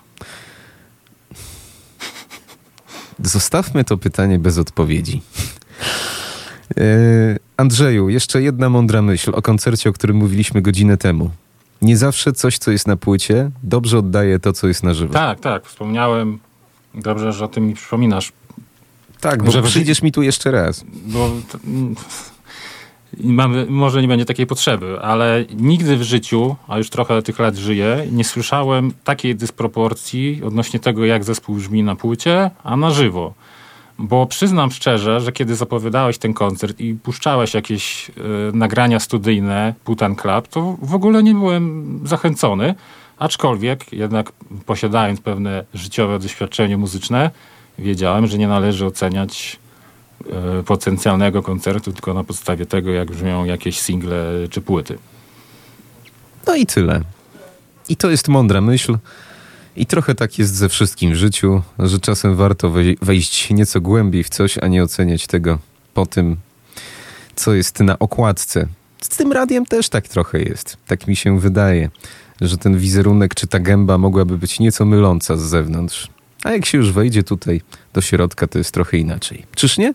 Zostawmy to pytanie bez odpowiedzi. E, Andrzeju, jeszcze jedna mądra myśl o koncercie, o którym mówiliśmy godzinę temu. Nie zawsze coś, co jest na płycie, dobrze oddaje to, co jest na żywo. Tak, tak, wspomniałem. Dobrze, że o tym mi przypominasz. Tak, bo Że przyjdziesz mi tu jeszcze raz. Bo mamy, może nie będzie takiej potrzeby, ale nigdy w życiu, a już trochę tych lat żyję, nie słyszałem takiej dysproporcji odnośnie tego, jak zespół brzmi na płycie, a na żywo. Bo przyznam szczerze, że kiedy zapowiadałeś ten koncert i puszczałeś jakieś e, nagrania studyjne Putan Club, to w ogóle nie byłem zachęcony. Aczkolwiek jednak posiadając pewne życiowe doświadczenie muzyczne, wiedziałem, że nie należy oceniać e, potencjalnego koncertu tylko na podstawie tego, jak brzmią jakieś single czy płyty. No i tyle. I to jest mądra myśl. I trochę tak jest ze wszystkim w życiu, że czasem warto wej- wejść nieco głębiej w coś, a nie oceniać tego po tym, co jest na okładce. Z tym radiem też tak trochę jest. Tak mi się wydaje, że ten wizerunek czy ta gęba mogłaby być nieco myląca z zewnątrz. A jak się już wejdzie tutaj do środka, to jest trochę inaczej. Czyż nie?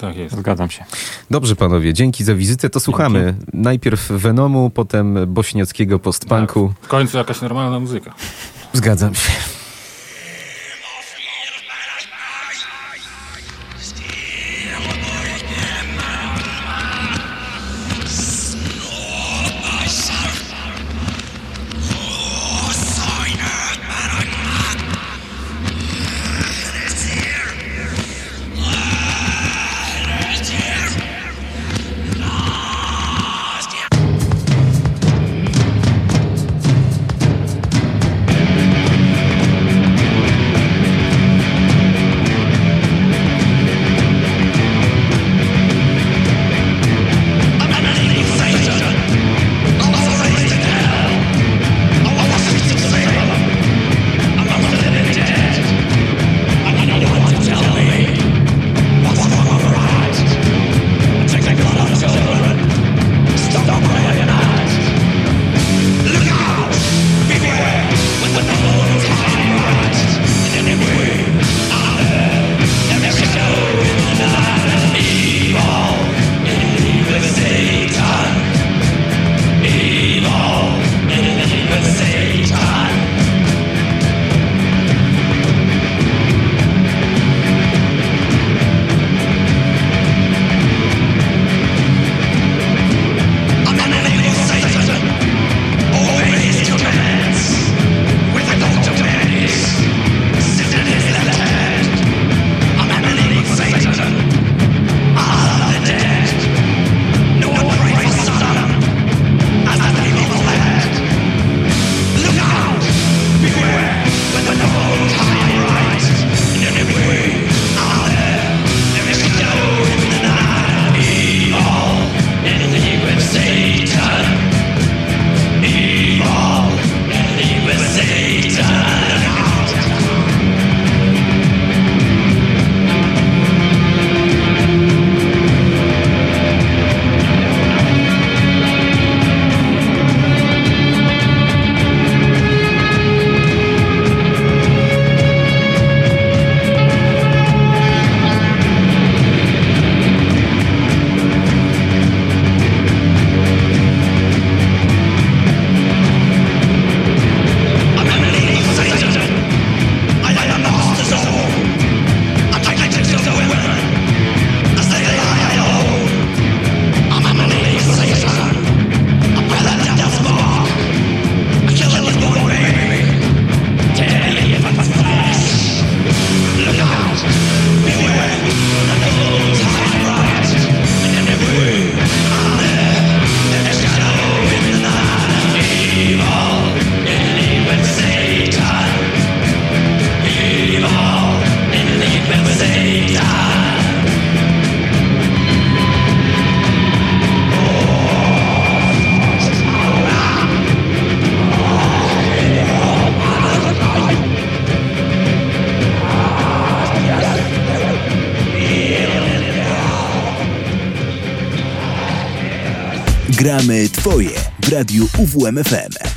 Tak jest. Zgadzam się. Dobrze, panowie, dzięki za wizytę. To słuchamy najpierw Venomu, potem bośniackiego postpunku. W końcu jakaś normalna muzyka. Zgadzam się. Gramy Twoje w Radiu UWMFM.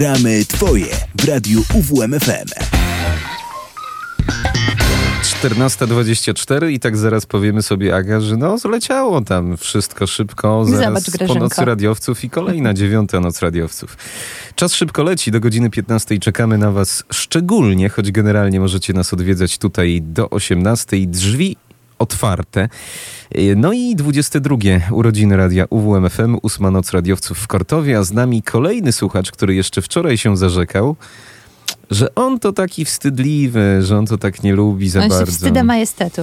Gramy Twoje w Radiu UWMFM. 14.24 i tak zaraz powiemy sobie, Aga, że no zleciało tam wszystko szybko. Zaraz Zobacz, po nocy radiowców i kolejna dziewiąta noc radiowców. Czas szybko leci, do godziny 15 czekamy na was szczególnie, choć generalnie możecie nas odwiedzać tutaj do 18. Drzwi otwarte. No i 22 urodziny radia UWMFM, ósma noc radiowców w Kortowie, a z nami kolejny słuchacz, który jeszcze wczoraj się zarzekał, że on to taki wstydliwy, że on to tak nie lubi za On się bardzo. wstyda majestetu.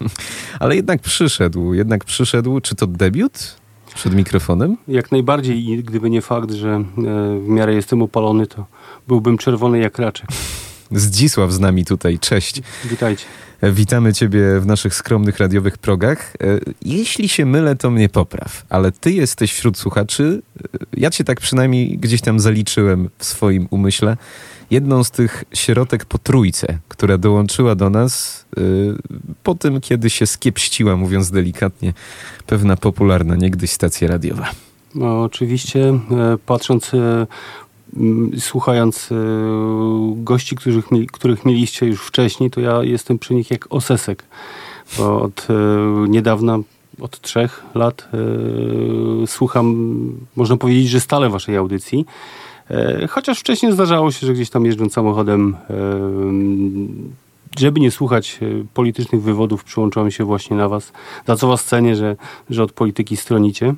[LAUGHS] Ale jednak przyszedł, jednak przyszedł. Czy to debiut? przed mikrofonem? Jak najbardziej i gdyby nie fakt, że e, w miarę jestem opalony, to byłbym czerwony jak raczek. Zdzisław z nami tutaj, cześć. Witajcie. Witamy Ciebie w naszych skromnych radiowych progach. E, Jeśli się mylę, to mnie popraw, ale Ty jesteś wśród słuchaczy, e, ja Cię tak przynajmniej gdzieś tam zaliczyłem w swoim umyśle, jedną z tych sierotek po trójce, która dołączyła do nas e, po tym, kiedy się skiepściła, mówiąc delikatnie, pewna popularna niegdyś stacja radiowa. No, oczywiście, patrząc, słuchając e, gości, których, których mieliście już wcześniej, to ja jestem przy nich jak osesek. Bo od e, niedawna, od trzech lat e, słucham, można powiedzieć, że stale waszej audycji. E, Chociaż wcześniej zdarzało się, że gdzieś tam jeżdżąc samochodem, e, żeby nie słuchać e, politycznych wywodów, przyłączałem się właśnie na was. Za co was cenię, że, że od polityki stronicie.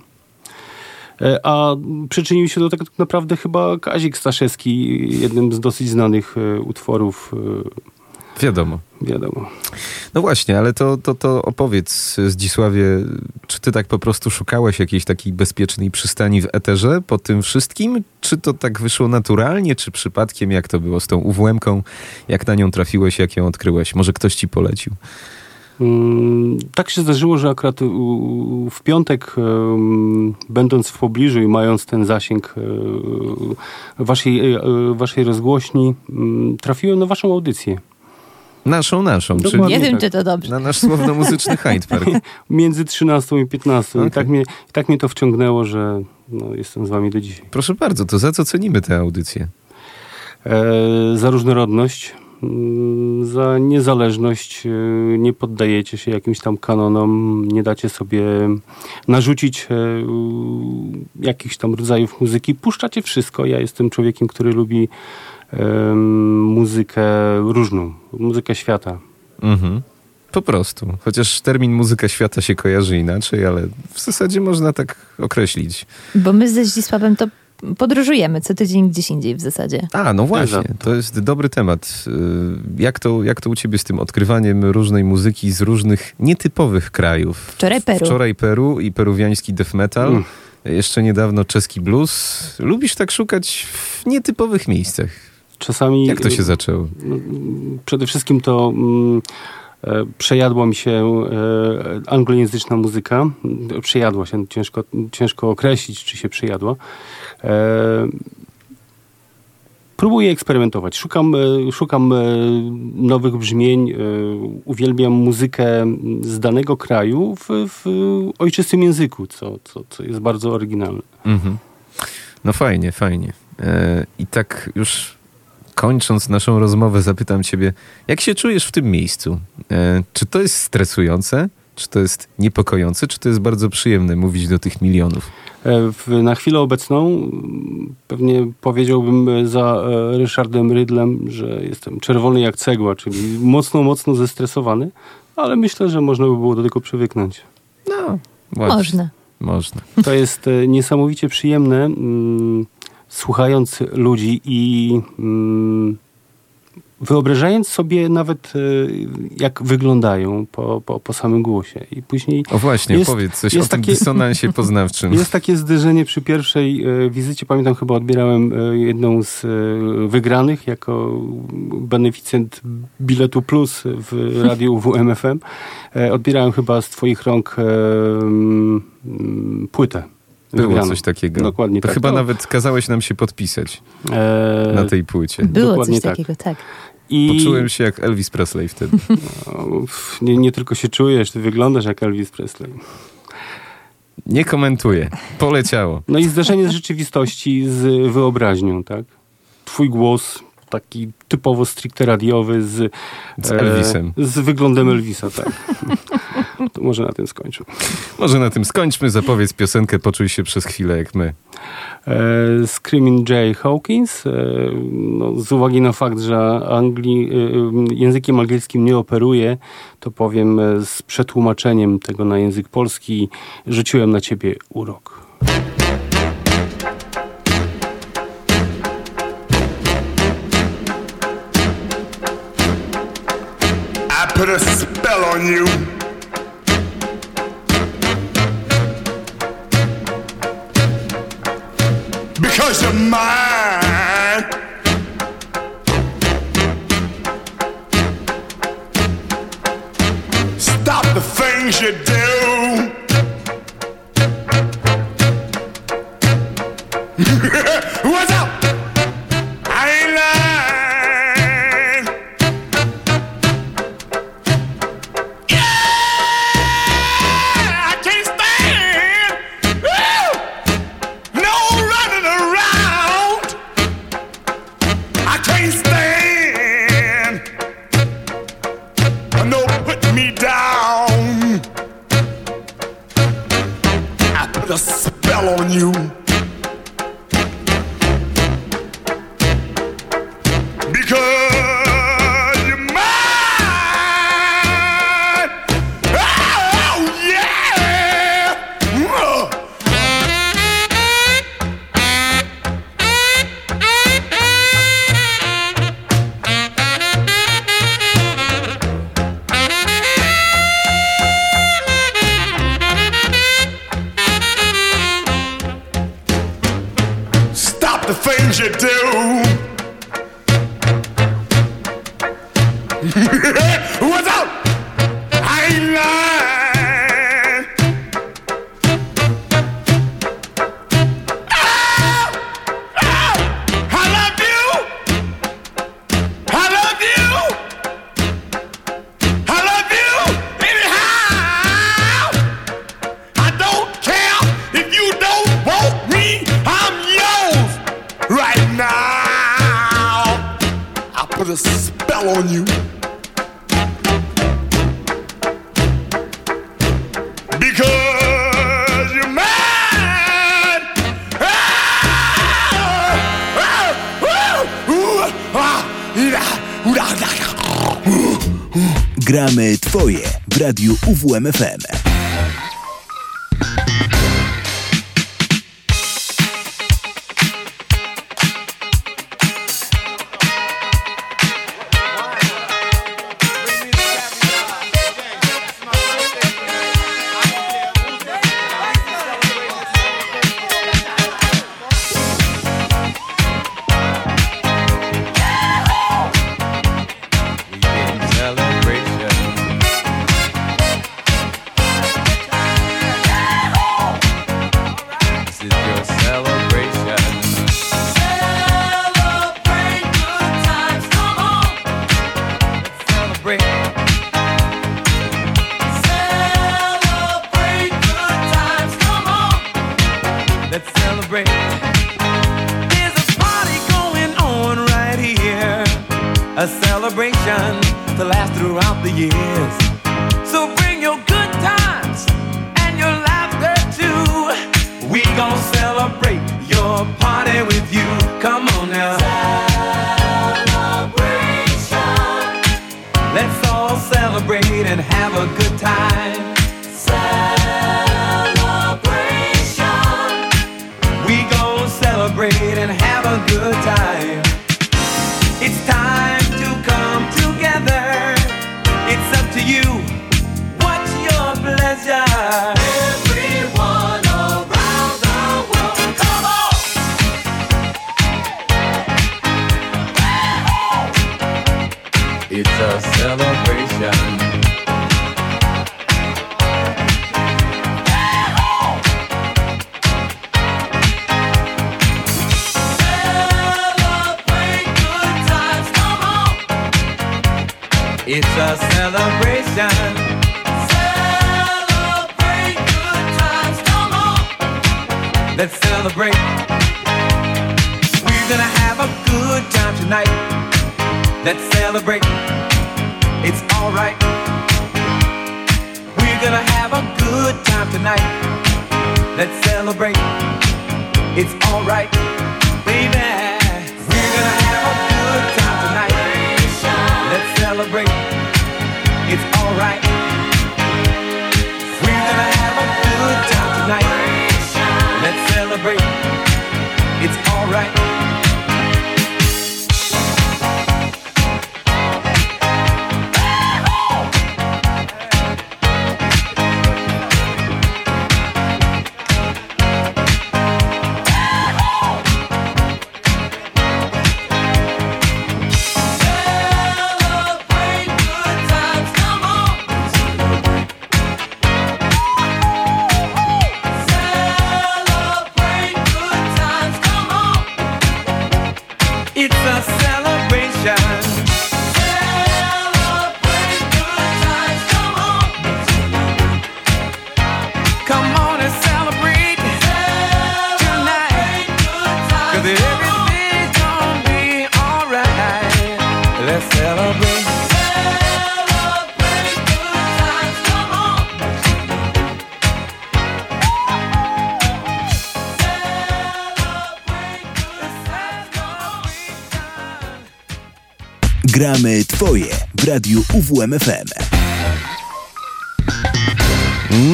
E, A przyczynił się do tego tak naprawdę chyba Kazik Staszewski, jednym z dosyć znanych e, utworów. e, Wiadomo. Wiadomo. No właśnie, ale to, to, to opowiedz Zdzisławie, czy ty tak po prostu szukałeś jakiejś takiej bezpiecznej przystani w eterze po tym wszystkim? Czy to tak wyszło naturalnie, czy przypadkiem? Jak to było z tą UWM-ką? Jak na nią trafiłeś, jak ją odkryłeś? Może ktoś ci polecił? Mm, Tak się zdarzyło, że akurat w piątek, będąc w pobliżu i mając ten zasięg e, waszej, e, waszej rozgłośni, mm, trafiłem na waszą audycję. Naszą, naszą. Dokładnie Nie wiem, tak. czy to dobrze. Na nasz słowno-muzyczny Hyde Park. [LAUGHS] Między 13 i 15. I tak mnie, i tak mnie to wciągnęło, że no, jestem z wami do dzisiaj. Proszę bardzo, to za co cenimy tę audycję? E, za różnorodność, za niezależność, e, nie poddajecie się jakimś tam kanonom, nie dacie sobie narzucić e, jakichś tam rodzajów muzyki, puszczacie wszystko. Ja jestem człowiekiem, który lubi muzykę różną, muzykę świata. Mhm. Po prostu. Chociaż termin muzyka świata się kojarzy inaczej, ale w zasadzie można tak określić. Bo my ze Zdzisławem to podróżujemy co tydzień gdzieś indziej w zasadzie. A, no właśnie, to jest dobry temat. Y, Jak to, jak to u ciebie z tym odkrywaniem różnej muzyki z różnych nietypowych krajów? Wczoraj Peru. Wczoraj Peru i peruwiański death metal. Mm. Jeszcze niedawno czeski blues. Lubisz tak szukać w nietypowych miejscach. Czasami... Jak to się zaczęło? No, Przede wszystkim to mm, e, przejadła mi się e, anglojęzyczna muzyka. Przejadła się, ciężko, ciężko określić, czy się przejadła. E, próbuję eksperymentować. Szukam, e, szukam e, nowych brzmień. Uwielbiam muzykę z danego kraju w, w ojczystym języku, co, co, co jest bardzo oryginalne. Mhm. No fajnie, fajnie. I tak już kończąc naszą rozmowę, zapytam ciebie, jak się czujesz w tym miejscu? Czy to jest stresujące? Czy to jest niepokojące? Czy to jest bardzo przyjemne mówić do tych milionów? E, na chwilę obecną pewnie powiedziałbym za e, Ryszardem Rydlem, że jestem czerwony jak cegła, czyli mocno, mocno zestresowany, ale myślę, że można by było do tego przywyknąć. No, Można. Można. [LAUGHS] To jest e, niesamowicie przyjemne, mm, słuchając ludzi i mm, wyobrażając sobie nawet, e, jak wyglądają po, po, po samym głosie. I później O właśnie, jest- powiedz coś jest o tym takie- dysonansie [LAUGHS] poznawczym. Jest takie zderzenie przy pierwszej e, wizycie. Pamiętam, chyba odbierałem e, jedną z wygranych jako beneficjent biletu plus w radiu WMFM. Odbierałem chyba z twoich rąk mm, płytę. Było wygraną. coś takiego. Dokładnie to tak. chyba To- nawet kazałeś nam się podpisać E, na tej płycie. Było Dokładnie coś tak. takiego, tak. I Poczułem się jak Elvis Presley wtedy. [LAUGHS] No, nie, nie tylko się czujesz, ty wyglądasz jak Elvis Presley. Nie komentuję. Poleciało. No i zderzenie z rzeczywistości z wyobraźnią, tak? Twój głos taki typowo stricte radiowy z, Z Elvisem. z wyglądem Elvisa, tak. [LAUGHS] to może na tym skończę. Może na tym skończmy. Zapowiedz piosenkę Poczuj się przez chwilę jak my. E, Screaming Jay Hawkins, e, no, z uwagi na fakt, że Angli, e, językiem angielskim nie operuje, to powiem e, z przetłumaczeniem tego na język polski, rzuciłem na ciebie urok. put a spell on you. Because you're mine. Stop the things you do. [LAUGHS] [LAUGHS] What's Radio UWM FM. Radiu UWMFM.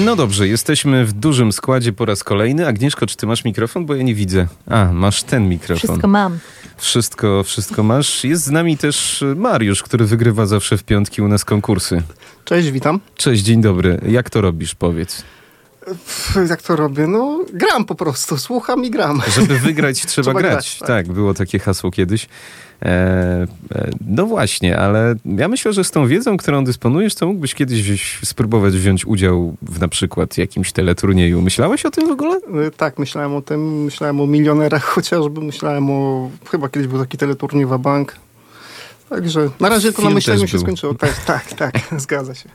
No dobrze, jesteśmy w dużym składzie po raz kolejny. Agnieszko, czy ty masz mikrofon? Bo ja nie widzę. A, masz ten mikrofon. Wszystko mam. Wszystko, wszystko masz. Jest z nami też Mariusz, który wygrywa zawsze w piątki u nas konkursy. Cześć, witam. Cześć, dzień dobry. Jak to robisz, powiedz? Jak to robię? No, gram po prostu, słucham i gram. Żeby wygrać [LAUGHS] trzeba, Trzeba grać. grać, tak. tak. było takie hasło kiedyś. E, e, no właśnie, ale ja myślę, że z tą wiedzą, którą dysponujesz, to mógłbyś kiedyś spróbować wziąć udział w na przykład jakimś teleturnieju. Myślałeś o tym w ogóle? Y, Tak, myślałem o tym, myślałem o milionerach chociażby, myślałem o... Chyba kiedyś był taki teleturniej bank. Także na razie to na myśleniu się skończyło. Tak, tak, tak, [LAUGHS] zgadza się.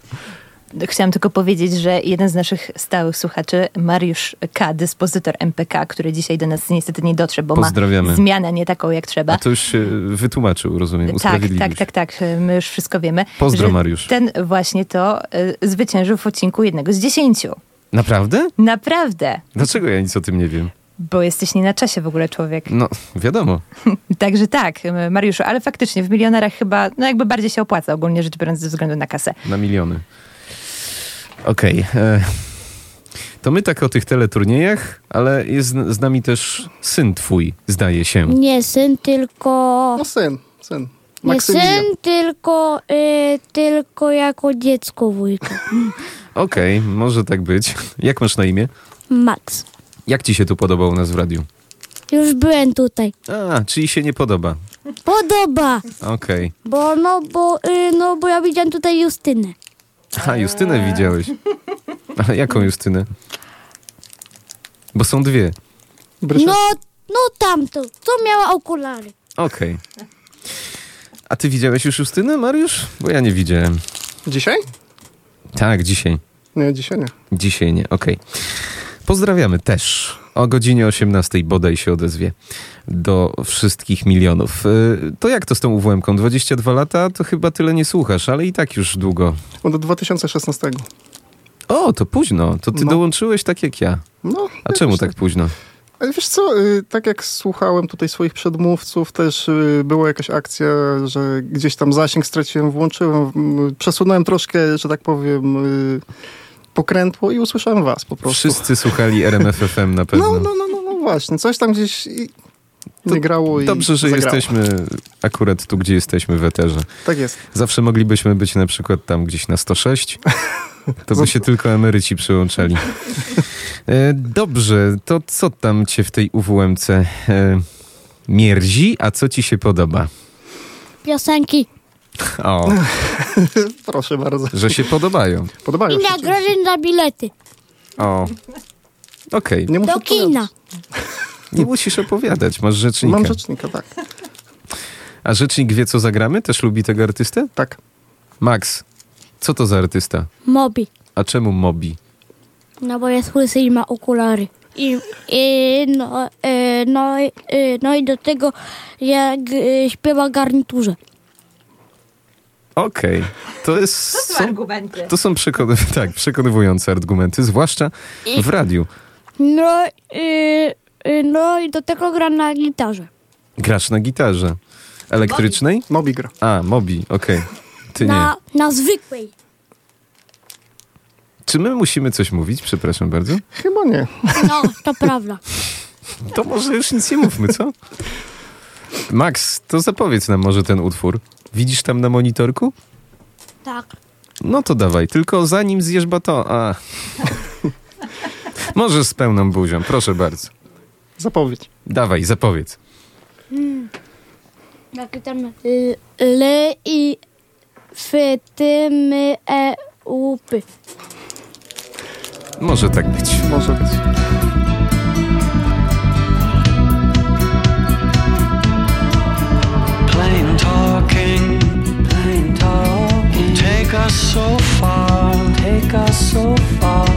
Chciałam tylko powiedzieć, że jeden z naszych stałych słuchaczy, Mariusz K., dyspozytor MPK, który dzisiaj do nas niestety nie dotrze, bo ma zmianę nie taką jak trzeba. A to już się wytłumaczył, rozumiem, Tak, tak, tak, tak. My już wszystko wiemy. Pozdro, Mariusz. Ten właśnie to y, zwyciężył w odcinku jednego z dziesięciu. Naprawdę? Naprawdę. Dlaczego ja nic o tym nie wiem? Bo jesteś nie na czasie w ogóle człowiek. No, wiadomo. [LAUGHS] Także tak, Mariuszu, ale faktycznie w milionerach chyba, no jakby bardziej się opłaca ogólnie rzecz biorąc ze względu na kasę. Na miliony. Okej. e, To my tak o tych teleturniejach, ale jest z nami też syn twój, zdaje się. Nie syn, tylko... No syn, syn. Nie syn, tylko, y, tylko jako dziecko wujka. Okej, może tak być. Jak masz na imię? Max. Jak ci się tu podoba u nas w radiu? Już byłem tutaj. A, czyli się nie podoba. Podoba, Okej. bo no, bo, y, no, bo ja widziałem tutaj Justynę. A, Justynę widziałeś. A jaką Justynę? Bo są dwie. No, no tamto, co miała okulary. Okej. A ty widziałeś już Justynę, Mariusz? Bo ja nie widziałem. Dzisiaj? Tak, dzisiaj. Nie, dzisiaj nie. Dzisiaj nie, okej. Pozdrawiamy też. O godzinie 18 bodaj się odezwie do wszystkich milionów. Y, To jak to z tą UWM-ką? 22 lata? To chyba tyle nie słuchasz, ale i tak już długo. No do 2016. O, to późno. To ty No. dołączyłeś tak jak ja. No, A czemu tak późno? Ale wiesz co, y, tak jak słuchałem tutaj swoich przedmówców, też y, była jakaś akcja, że gdzieś tam zasięg straciłem, włączyłem, przesunąłem troszkę, że tak powiem, pokrętło i usłyszałem was po prostu. Wszyscy słuchali RMFFM na pewno. No, no, no, no, no właśnie, coś tam gdzieś i nie grało i Dobrze, że zagrało. jesteśmy akurat tu, gdzie jesteśmy w eterze. Tak jest. Zawsze moglibyśmy być na przykład tam gdzieś na 106. [LAUGHS] To by się tylko emeryci przyłączali. E, Dobrze, to co tam cię w tej UWMC e, mierzi, a co ci się podoba? Piosenki. O, [LAUGHS] Proszę bardzo. że się podobają. Podobają I się. nagrody na bilety. O, okej. Nie muszę Do kina. [LAUGHS] Nie musisz opowiadać, masz rzecznika. Mam rzecznika, tak. A rzecznik wie, co zagramy? Też lubi tego artystę? Tak. Max, co to za artysta? Mobi. A czemu Mobi? No bo jest łysy i ma okulary. I, i no, y, no, y, no i do tego jak y, śpiewa garniturze. Okej, to jest... To są argumenty. To są przekony, [LAUGHS] tak, przekonywujące argumenty, zwłaszcza w radiu. No, y, y, no i do tego gra na gitarze. Grasz na gitarze. Elektrycznej? Mobi gra. A, Mobi, okej. Ty nie. Na, na zwykłej. Czy my musimy coś mówić? Przepraszam bardzo. Chyba nie. No, to prawda. To może już nic nie mówmy, co? Max, to zapowiedz nam może ten utwór. Widzisz tam na monitorku? Tak. No to dawaj, tylko zanim zjesz baton. A. [LAUGHS] Możesz z pełną buzią, proszę bardzo. Zapowiedź. Dawaj, zapowiedz. Hmm. Jak tam y, le i f tym e upy. Może tak być. Może być. So far, take us so far.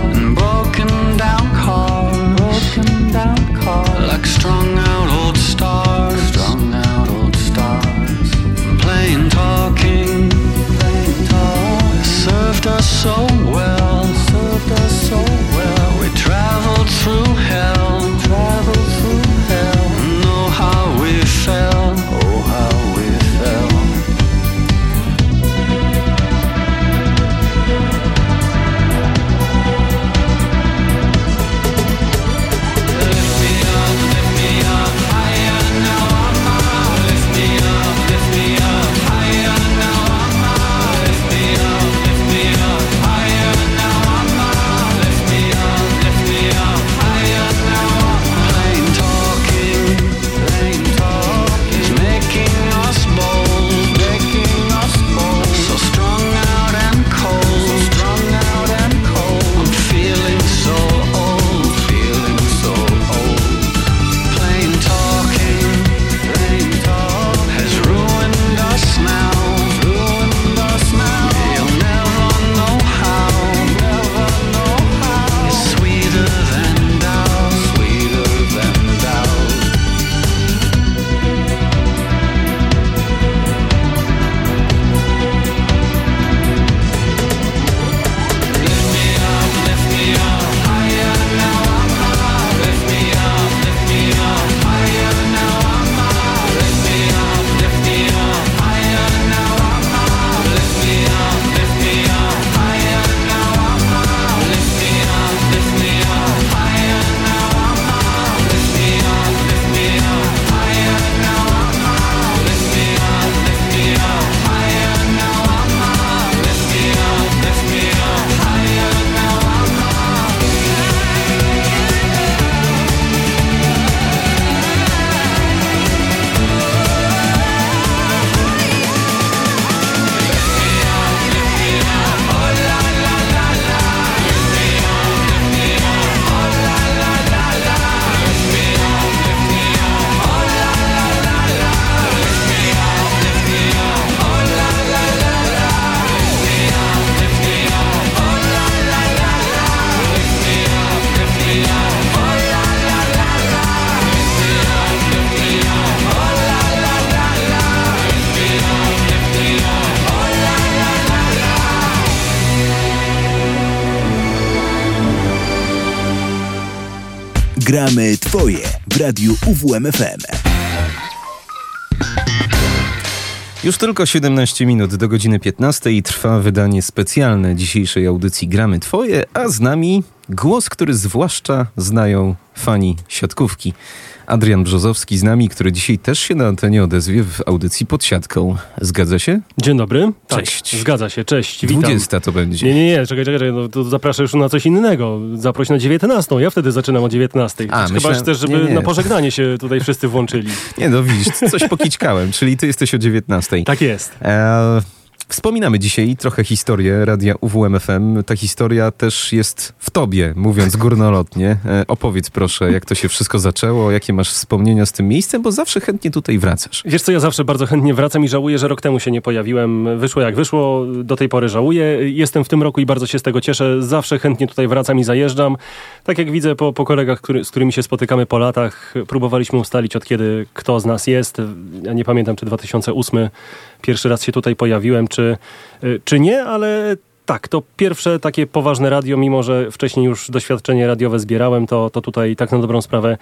Gramy Twoje w radiu UWMFM. Już tylko 17 minut do godziny 15 i trwa wydanie specjalne dzisiejszej audycji Gramy Twoje, a z nami głos, który zwłaszcza znają fani siatkówki. Adrian Brzozowski z nami, który dzisiaj też się na antenie odezwie w audycji pod siatką. Zgadza się? Dzień dobry. Cześć. Tak, zgadza się, cześć, witam. 20 to będzie. Nie, nie, nie, czekaj, czekaj, no to zapraszam już na coś innego. Zaproś na 19, ja wtedy zaczynam o 19. A, Chyba myślałem- też, żeby nie, nie. na pożegnanie się tutaj wszyscy włączyli. [LAUGHS] Nie no, widzisz, coś pokićkałem, czyli ty jesteś o 19. Tak jest. E, wspominamy dzisiaj trochę historię radia UWMFM. Ta historia też jest w tobie, mówiąc górnolotnie. E, opowiedz proszę, jak to się wszystko zaczęło, jakie masz wspomnienia z tym miejscem, bo zawsze chętnie tutaj wracasz. Wiesz co, ja zawsze bardzo chętnie wracam i żałuję, że rok temu się nie pojawiłem. Wyszło jak wyszło, do tej pory żałuję. Jestem w tym roku i bardzo się z tego cieszę. Zawsze chętnie tutaj wracam i zajeżdżam. Tak jak widzę po, po kolegach, który, z którymi się spotykamy po latach, próbowaliśmy ustalić od kiedy kto z nas jest. Ja nie pamiętam, czy 2008 pierwszy raz się tutaj pojawiłem, czy, y, czy nie, ale tak, to pierwsze takie poważne radio, mimo że wcześniej już doświadczenie radiowe zbierałem, to, to tutaj tak na dobrą sprawę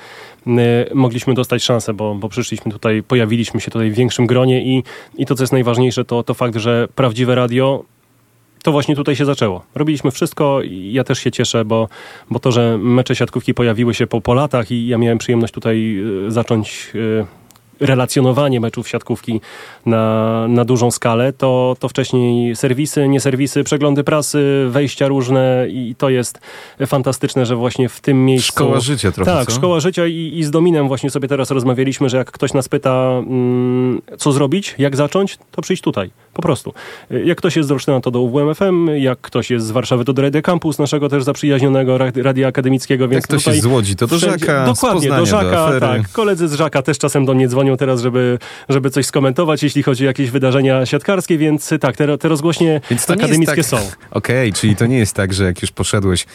y, mogliśmy dostać szansę, bo, bo przyszliśmy tutaj, pojawiliśmy się tutaj w większym gronie i, i to, co jest najważniejsze, to, to fakt, że prawdziwe radio to właśnie tutaj się zaczęło. Robiliśmy wszystko i ja też się cieszę, bo, bo to, że mecze siatkówki pojawiły się po, po latach i ja miałem przyjemność tutaj y, zacząć y, relacjonowanie meczów siatkówki na, na dużą skalę, to, to wcześniej serwisy, nie serwisy, przeglądy prasy, wejścia różne i to jest fantastyczne, że właśnie w tym miejscu... Szkoła życia trochę, Tak, co? szkoła życia i, i z Dominem właśnie sobie teraz rozmawialiśmy, że jak ktoś nas pyta, mm, co zrobić, jak zacząć, to przyjść tutaj. Po prostu. Jak ktoś jest z Olsztyna, to do UWMFM, jak ktoś jest z Warszawy, to do Radio Campus, naszego też zaprzyjaźnionego ra- radia akademickiego. Więc Jak ktoś tutaj jest z Łodzi, to do wszędzie- Żaka, Dokładnie, do do Żaka, Afery. tak. Koledzy z Żaka też czasem do mnie dzwonią teraz, żeby, żeby coś skomentować, jeśli chodzi o jakieś wydarzenia siatkarskie, więc tak, te, te rozgłośnie Więc to nie akademickie jest są. tak... [LAUGHS] Okej, czyli to nie jest tak, że jak już poszedłeś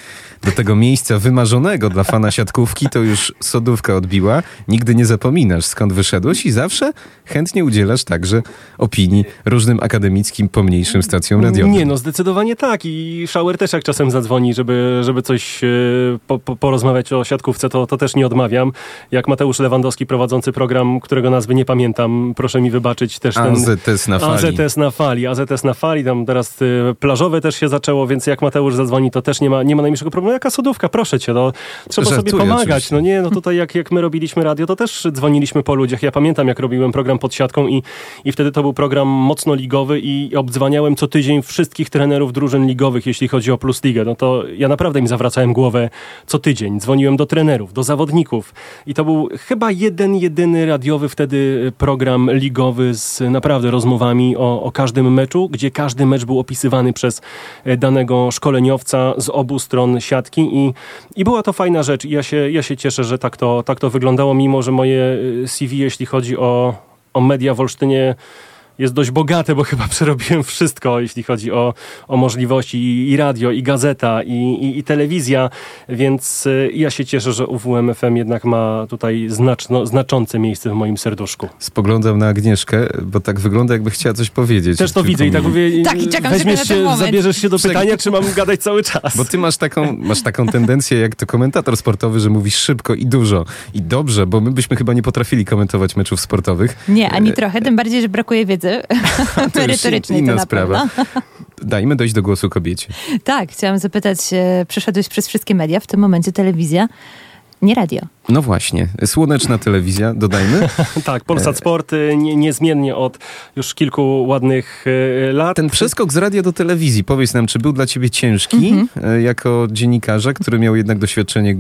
do tego miejsca wymarzonego dla fana siatkówki, to już sodówka odbiła, nigdy nie zapominasz skąd wyszedłeś i zawsze chętnie udzielasz także opinii różnym akademickim, pomniejszym stacjom radiowym. Nie, no zdecydowanie tak i Szauer też jak czasem zadzwoni, żeby, żeby coś e, po, po, porozmawiać o siatkówce, to, to też nie odmawiam. Jak Mateusz Lewandowski prowadzący program, którego nazwy nie pamiętam, proszę mi wybaczyć też ten... AZS na fali. AZS na fali, AZS na fali, tam teraz e, plażowe też się zaczęło, więc jak Mateusz zadzwoni, to też nie ma, nie ma najmniejszego problemu. Jaka sodówka, proszę cię, no, trzeba Żartuję sobie pomagać. oczywiście. No nie, no tutaj jak, jak my robiliśmy radio, to też dzwoniliśmy po ludziach. Ja pamiętam, jak robiłem program pod siatką i, i wtedy to był program mocno ligowy i obdzwaniałem co tydzień wszystkich trenerów drużyn ligowych, jeśli chodzi o Plus Ligę. No to ja naprawdę im zawracałem głowę co tydzień. Dzwoniłem do trenerów, do zawodników i to był chyba jeden, jedyny radiowy wtedy program ligowy z naprawdę rozmowami o, o każdym meczu, gdzie każdy mecz był opisywany przez e, danego szkoleniowca z obu stron siatki i, i była to fajna rzecz i ja się, ja się cieszę, że tak to, tak to wyglądało, mimo że moje e, CV, jeśli chodzi o, o media w Olsztynie, jest dość bogate, bo chyba [LAUGHS] przerobiłem wszystko, jeśli chodzi o, o możliwości i, i radio, i gazeta, i, i, i telewizja, więc y, ja się cieszę, że UWMFM jednak ma tutaj znaczno, znaczące miejsce w moim serduszku. Spoglądam na Agnieszkę, bo tak wygląda, jakby chciała coś powiedzieć. Też to widzę i tak mówię, Tak, i czekam weźmiesz tylko na ten się, moment. zabierzesz się do Przeg- pytania, czy mam gadać cały czas? Bo ty masz taką, masz taką tendencję, jak to komentator sportowy, że mówisz szybko i dużo. I dobrze, bo my byśmy chyba nie potrafili komentować meczów sportowych. Nie, ani trochę, tym bardziej, że brakuje wiedzy [LAUGHS] To już [LAUGHS] merytorycznej. inna to sprawa. [LAUGHS] Dajmy dojść do głosu kobiecie. Tak, chciałam zapytać, e, przeszedłeś przez wszystkie media, w tym momencie telewizja, nie radio. No właśnie, słoneczna telewizja, dodajmy. [LAUGHS] tak, Polsat Sport nie, niezmiennie od już kilku ładnych y, lat. Ten przeskok z radia do telewizji, powiedz nam, czy był dla ciebie ciężki Mhm. e, jako dziennikarza, który miał jednak doświadczenie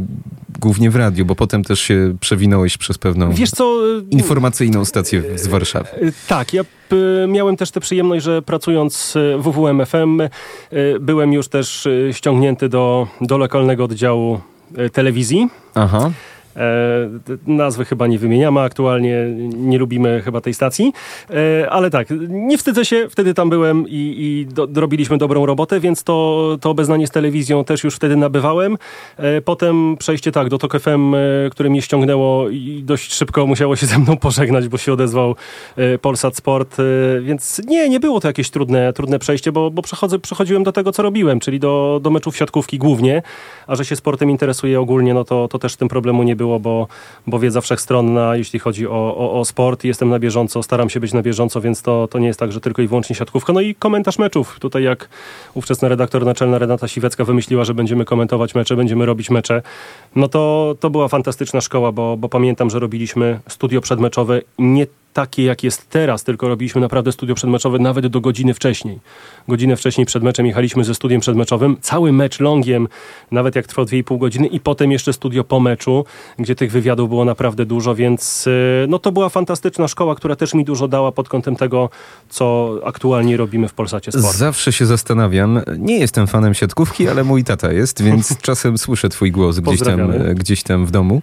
głównie w radiu, bo potem też się przewinąłeś przez pewną Wiesz co, y, informacyjną stację z Warszawy. Tak, ja miałem też tę przyjemność, że pracując w WWMFM byłem już też ściągnięty do, do lokalnego oddziału telewizji. Aha. D- nazwy chyba nie wymieniamy aktualnie, nie lubimy chyba tej stacji, e, ale tak, nie wstydzę się, wtedy tam byłem i, i do, robiliśmy dobrą robotę, więc to, to obeznanie z telewizją też już wtedy nabywałem. E, potem przejście tak do TOK FM, e, które mnie ściągnęło i dość szybko musiało się ze mną pożegnać, bo się odezwał e, Polsat Sport, e, więc nie, nie było to jakieś trudne, trudne przejście, bo, bo przechodzę, przechodziłem do tego, co robiłem, czyli do, do meczów siatkówki głównie, a że się sportem interesuje ogólnie, no to, to też tym problemu nie było, bo, bo wiedza wszechstronna, jeśli chodzi o, o, o sport, jestem na bieżąco, staram się być na bieżąco, więc to, to nie jest tak, że tylko i wyłącznie siatkówka. No i komentarz meczów. Tutaj jak ówczesna redaktor naczelna Renata Siwecka wymyśliła, że będziemy komentować mecze, będziemy robić mecze, no to, to była fantastyczna szkoła, bo, bo pamiętam, że robiliśmy studio przedmeczowe nie takie, jak jest teraz, tylko robiliśmy naprawdę studio przedmeczowe nawet do godziny wcześniej. Godzinę wcześniej przed meczem jechaliśmy ze studiem przedmeczowym, cały mecz longiem, nawet jak trwał 2,5 godziny i potem jeszcze studio po meczu, gdzie tych wywiadów było naprawdę dużo, więc y, no to była fantastyczna szkoła, która też mi dużo dała pod kątem tego, co aktualnie robimy w Polsacie Sport. Zawsze się zastanawiam, nie jestem fanem siatkówki, ale mój tata jest, więc [LAUGHS] czasem słyszę twój głos gdzieś tam, gdzieś tam w domu.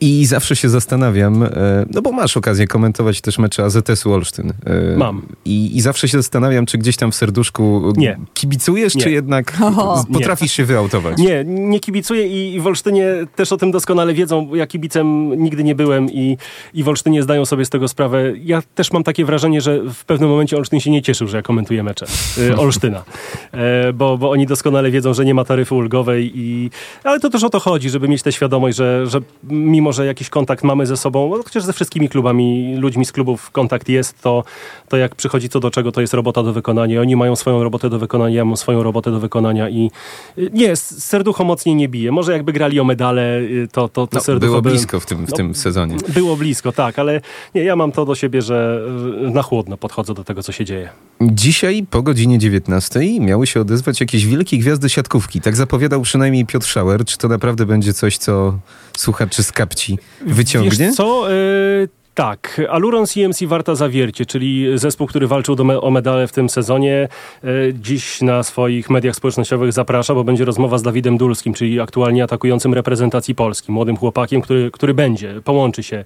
I zawsze się zastanawiam, e, no bo masz okazję komentować też mecze AZS-u Olsztyn. E, Mam. I, I zawsze się zastanawiam, czy gdzieś tam w serduszku Nie. kibicujesz, Nie. czy jednak [LAUGHS] O. z- potrafisz się wyautować? Nie, nie kibicuję i i w Olsztynie też o tym doskonale wiedzą. bo Ja kibicem nigdy nie byłem i, i w Olsztynie zdają sobie z tego sprawę. Ja też mam takie wrażenie, że w pewnym momencie Olsztyn się nie cieszył, że ja komentuję mecze y, [LAUGHS] Olsztyna. E, bo, bo oni doskonale wiedzą, że nie ma taryfy ulgowej i... Ale to też o to chodzi, żeby mieć tę świadomość, że, że mimo, że jakiś kontakt mamy ze sobą, no, chociaż ze wszystkimi klubami, ludźmi z klubów kontakt jest, to, to jak przychodzi co do czego, to jest robota do wykonania. Oni mają swoją robotę do wykonania, ja mam swoją robotę do wykonania i y, nie, serducho mocniej nie bije. Może jakby grali o medale, y, to, to, to No, serducho było by- blisko w tym, w No, tym sezonie. Było blisko, tak, ale nie, ja mam to do siebie, że że na chłodno podchodzę do tego, co się dzieje. Dzisiaj po godzinie 19 miały się odezwać jakieś wielkie gwiazdy siatkówki. Tak zapowiadał przynajmniej Piotr Schauer. Czy to naprawdę będzie coś, co słuchaczy z kapci wyciągnie? Wiesz co? Y, tak, Aluron CMC Warta Zawiercie, czyli zespół, który walczył me- o medale w tym sezonie, y, dziś na swoich mediach społecznościowych zaprasza, bo będzie rozmowa z Dawidem Dulskim, czyli aktualnie atakującym reprezentacji Polski, młodym chłopakiem, który, który będzie, połączy się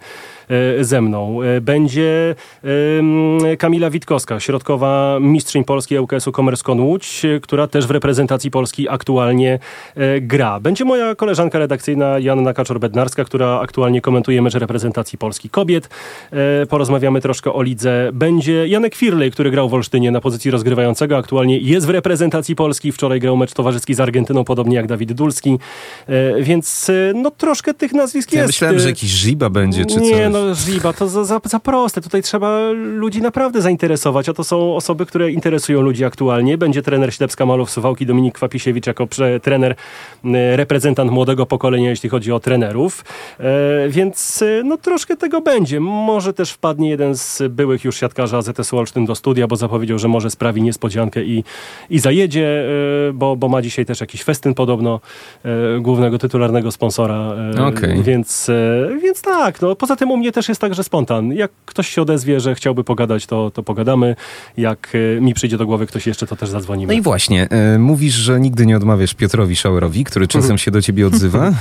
y, ze mną. Y, Będzie ym, Kamila Witkowska, środkowa mistrzyń Polski ŁKS-u Komerskon Łódź, która też w reprezentacji Polski aktualnie y, gra. Będzie moja koleżanka redakcyjna Joanna Kaczor-Bednarska, która aktualnie komentuje mecz reprezentacji Polski kobiet. E, Porozmawiamy troszkę o lidze. Będzie Janek Firley, który grał w Olsztynie na pozycji rozgrywającego. Aktualnie jest w reprezentacji Polski. Wczoraj grał mecz towarzyski z Argentyną, podobnie jak Dawid Dulski. E, Więc e, no troszkę tych nazwisk Ja jest. myślałem, E, że jakiś Ziba będzie, czy nie, coś. no Ziba, to za, za, za proste. Tutaj trzeba ludzi naprawdę zainteresować, a to są osoby, które interesują ludzi aktualnie. Będzie trener Ślepska Malów Suwałki, Dominik Kwapisiewicz jako trener, reprezentant młodego pokolenia, jeśli chodzi o trenerów. Więc no troszkę tego będzie. Może też wpadnie jeden z byłych już siatkarzy AZS Olsztyn do studia, bo zapowiedział, że może sprawi niespodziankę i, i zajedzie, e, bo, bo ma dzisiaj też jakiś festyn podobno e, głównego tytularnego sponsora. e, Okej. Więc, więc tak, no poza tym u mnie też jest tak, że spontan. Jak ktoś się odezwie, że chciałby pogadać, to, to pogadamy. Jak mi przyjdzie do głowy ktoś jeszcze, to też zadzwonimy. No i właśnie, mówisz, że nigdy nie odmawiasz Piotrowi Schauerowi, który czasem Mhm. się do ciebie odzywa. [LAUGHS]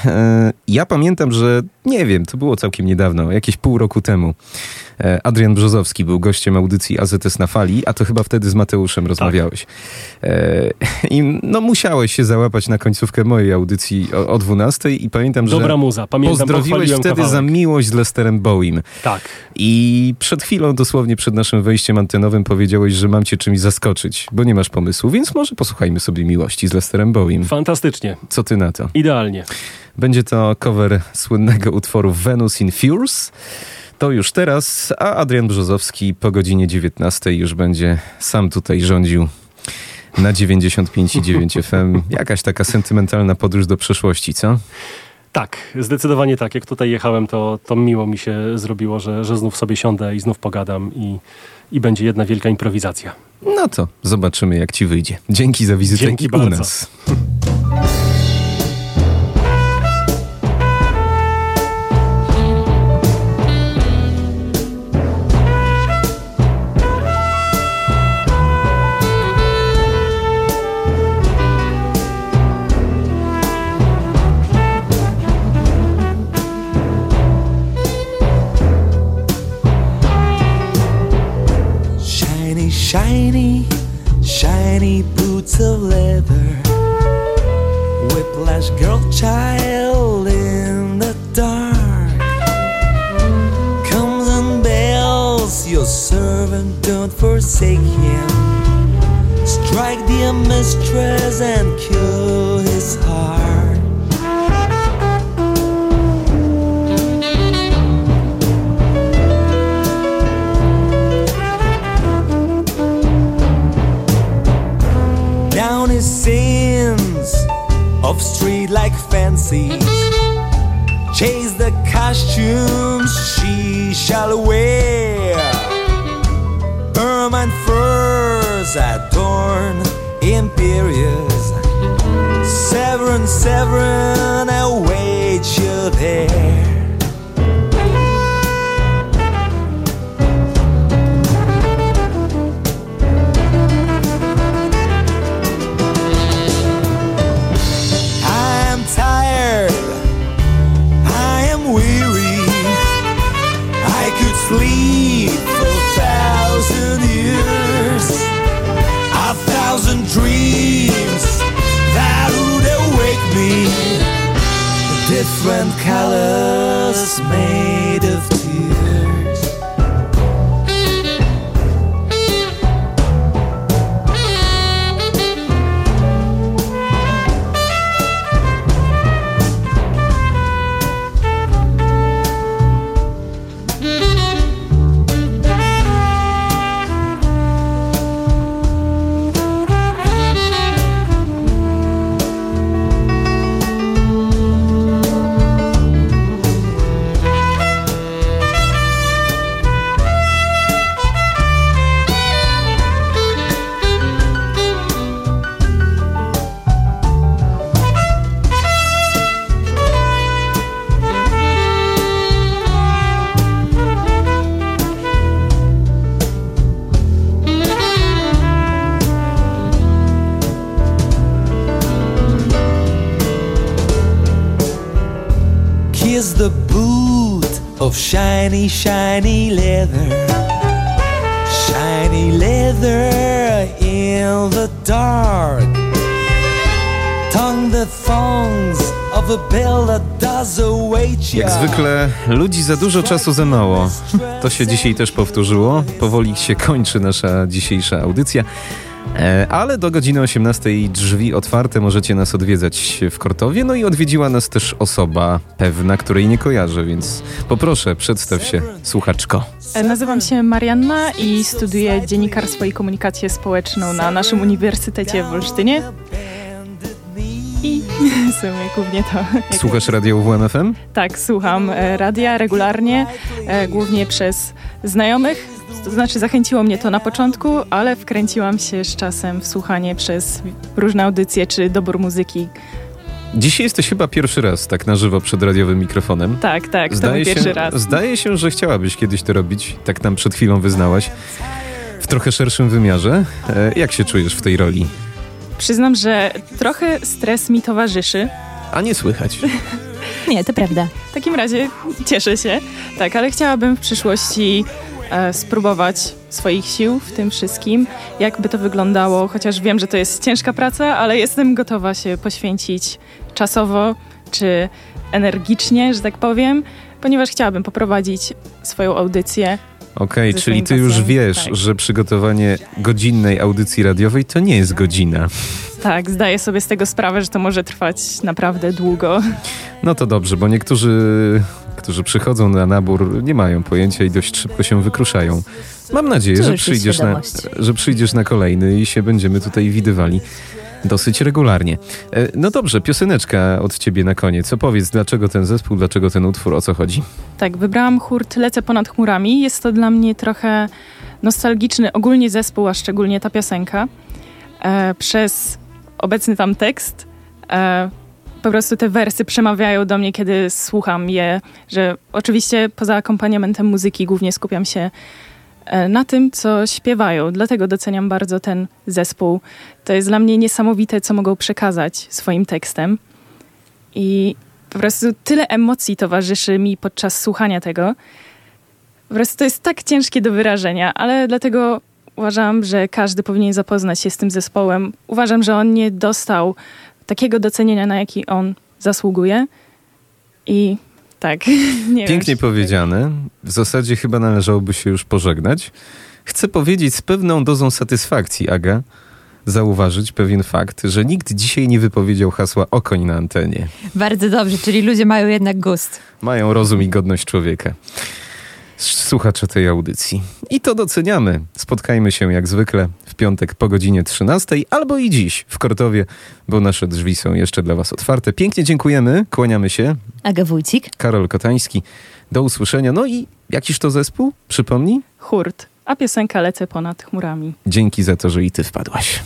Ja pamiętam, że nie wiem, to było całkiem niedawno, jakieś pół roku temu. E, Adrian Brzozowski był gościem audycji AZS na fali, a to chyba wtedy z Mateuszem rozmawiałeś. E, [LAUGHS] I no musiałeś się załapać na końcówkę mojej audycji o, o 12 i pamiętam, że Dobra muza, pamiętam, pozdrowiłeś wtedy kawałek. za miłość z Lesterem Bowiem. Tak. I przed chwilą, dosłownie przed naszym wejściem antenowym, powiedziałeś, że mam cię czymś zaskoczyć, bo nie masz pomysłu, więc może posłuchajmy sobie miłości z Lesterem Bowiem. Fantastycznie. Co ty na to? Idealnie. Będzie to cover słynnego utworu Venus in Furs. To już teraz, a Adrian Brzozowski po godzinie 19 już będzie sam tutaj rządził na 95,9 [LAUGHS] FM. Jakaś taka sentymentalna podróż do przeszłości, co? Tak, zdecydowanie tak. Jak tutaj jechałem, to, to miło mi się zrobiło, że, że znów sobie siądę i znów pogadam i, i będzie jedna wielka improwizacja. No to zobaczymy, jak ci wyjdzie. Dzięki za wizytę Dzięki u bardzo. nas. [LAUGHS] Shiny, shiny boots of leather. Whiplash girl child in the dark. Comes and bells, your servant, don't forsake him. Strike the mistress and kill his heart. Down his sins of street like fancies. Chase the costumes she shall wear. Ermine furs adorn imperious. Severin, Severin, await you there. Different colors made Jak zwykle ludzi za dużo, czasu za mało. To się dzisiaj też powtórzyło. Powoli się kończy nasza dzisiejsza audycja. E, Ale do godziny 18 drzwi otwarte możecie nas odwiedzać w Kortowie. No i odwiedziła nas też osoba pewna, której nie kojarzę, więc poproszę, przedstaw się, słuchaczko. E, Nazywam się Marianna i studiuję dziennikarstwo i komunikację społeczną na naszym Uniwersytecie w Olsztynie. W sumie głównie to. Słuchasz? Tak, słucham e, radia regularnie, e, głównie przez znajomych. To znaczy zachęciło mnie to na początku, ale wkręciłam się z czasem w słuchanie przez różne audycje czy dobór muzyki. Dzisiaj jesteś chyba pierwszy raz tak na żywo przed radiowym mikrofonem. Tak, tak, to był pierwszy się, raz. Zdaje się, że chciałabyś kiedyś to robić, tak nam przed chwilą wyznałaś. W trochę szerszym wymiarze. E, Jak się czujesz w tej roli? Przyznam, że trochę stres mi towarzyszy. A nie słychać. [LAUGHS] Nie, to prawda. W takim razie cieszę się. Tak, ale chciałabym w przyszłości e, spróbować swoich sił w tym wszystkim. Jakby to wyglądało, chociaż wiem, że to jest ciężka praca, ale jestem gotowa się poświęcić czasowo czy energicznie, że tak powiem, ponieważ chciałabym poprowadzić swoją audycję. Okej, Ze czyli ty już wiesz, tak. że przygotowanie godzinnej audycji radiowej to nie jest godzina. Tak, zdaję sobie z tego sprawę, że to może trwać naprawdę długo. No to dobrze, bo niektórzy, którzy przychodzą na nabór, nie mają pojęcia i dość szybko się wykruszają. Mam nadzieję, że przyjdziesz, na, że przyjdziesz na kolejny i się będziemy tutaj widywali dosyć regularnie. E, No dobrze, pioseneczka od ciebie na koniec. Opowiedz, dlaczego ten zespół, dlaczego ten utwór, o co chodzi? Tak, wybrałam hurt Lecę ponad chmurami. Jest to dla mnie trochę nostalgiczny ogólnie zespół, a szczególnie ta piosenka. E, przez obecny tam tekst e, po prostu te wersy przemawiają do mnie, kiedy słucham je, że oczywiście poza akompaniamentem muzyki głównie skupiam się na tym, co śpiewają. Dlatego doceniam bardzo ten zespół. To jest dla mnie niesamowite, co mogą przekazać swoim tekstem. I po prostu tyle emocji towarzyszy mi podczas słuchania tego. Po prostu to jest tak ciężkie do wyrażenia, ale dlatego Uważam, że każdy powinien zapoznać się z tym zespołem. Uważam, że on nie dostał takiego docenienia, na jaki on zasługuje. I tak, [LAUGHS] nie Pięknie powiedziane. W zasadzie chyba należałoby się już pożegnać. Chcę powiedzieć z pewną dozą satysfakcji, Aga, zauważyć pewien fakt, że nikt dzisiaj nie wypowiedział hasła okoń na antenie. Bardzo dobrze, czyli ludzie mają jednak gust. Mają rozum i godność człowieka. Słuchacze tej audycji. I to doceniamy. Spotkajmy się jak zwykle w piątek po godzinie 13 albo i dziś w Kortowie, bo nasze drzwi są jeszcze dla Was otwarte. Pięknie dziękujemy, kłaniamy się. Aga Wójcik. Karol Kotański. Do usłyszenia. No i jakiś to zespół? Przypomnij. Hurt, a piosenka Lecę ponad chmurami. Dzięki za to, że i Ty wpadłaś.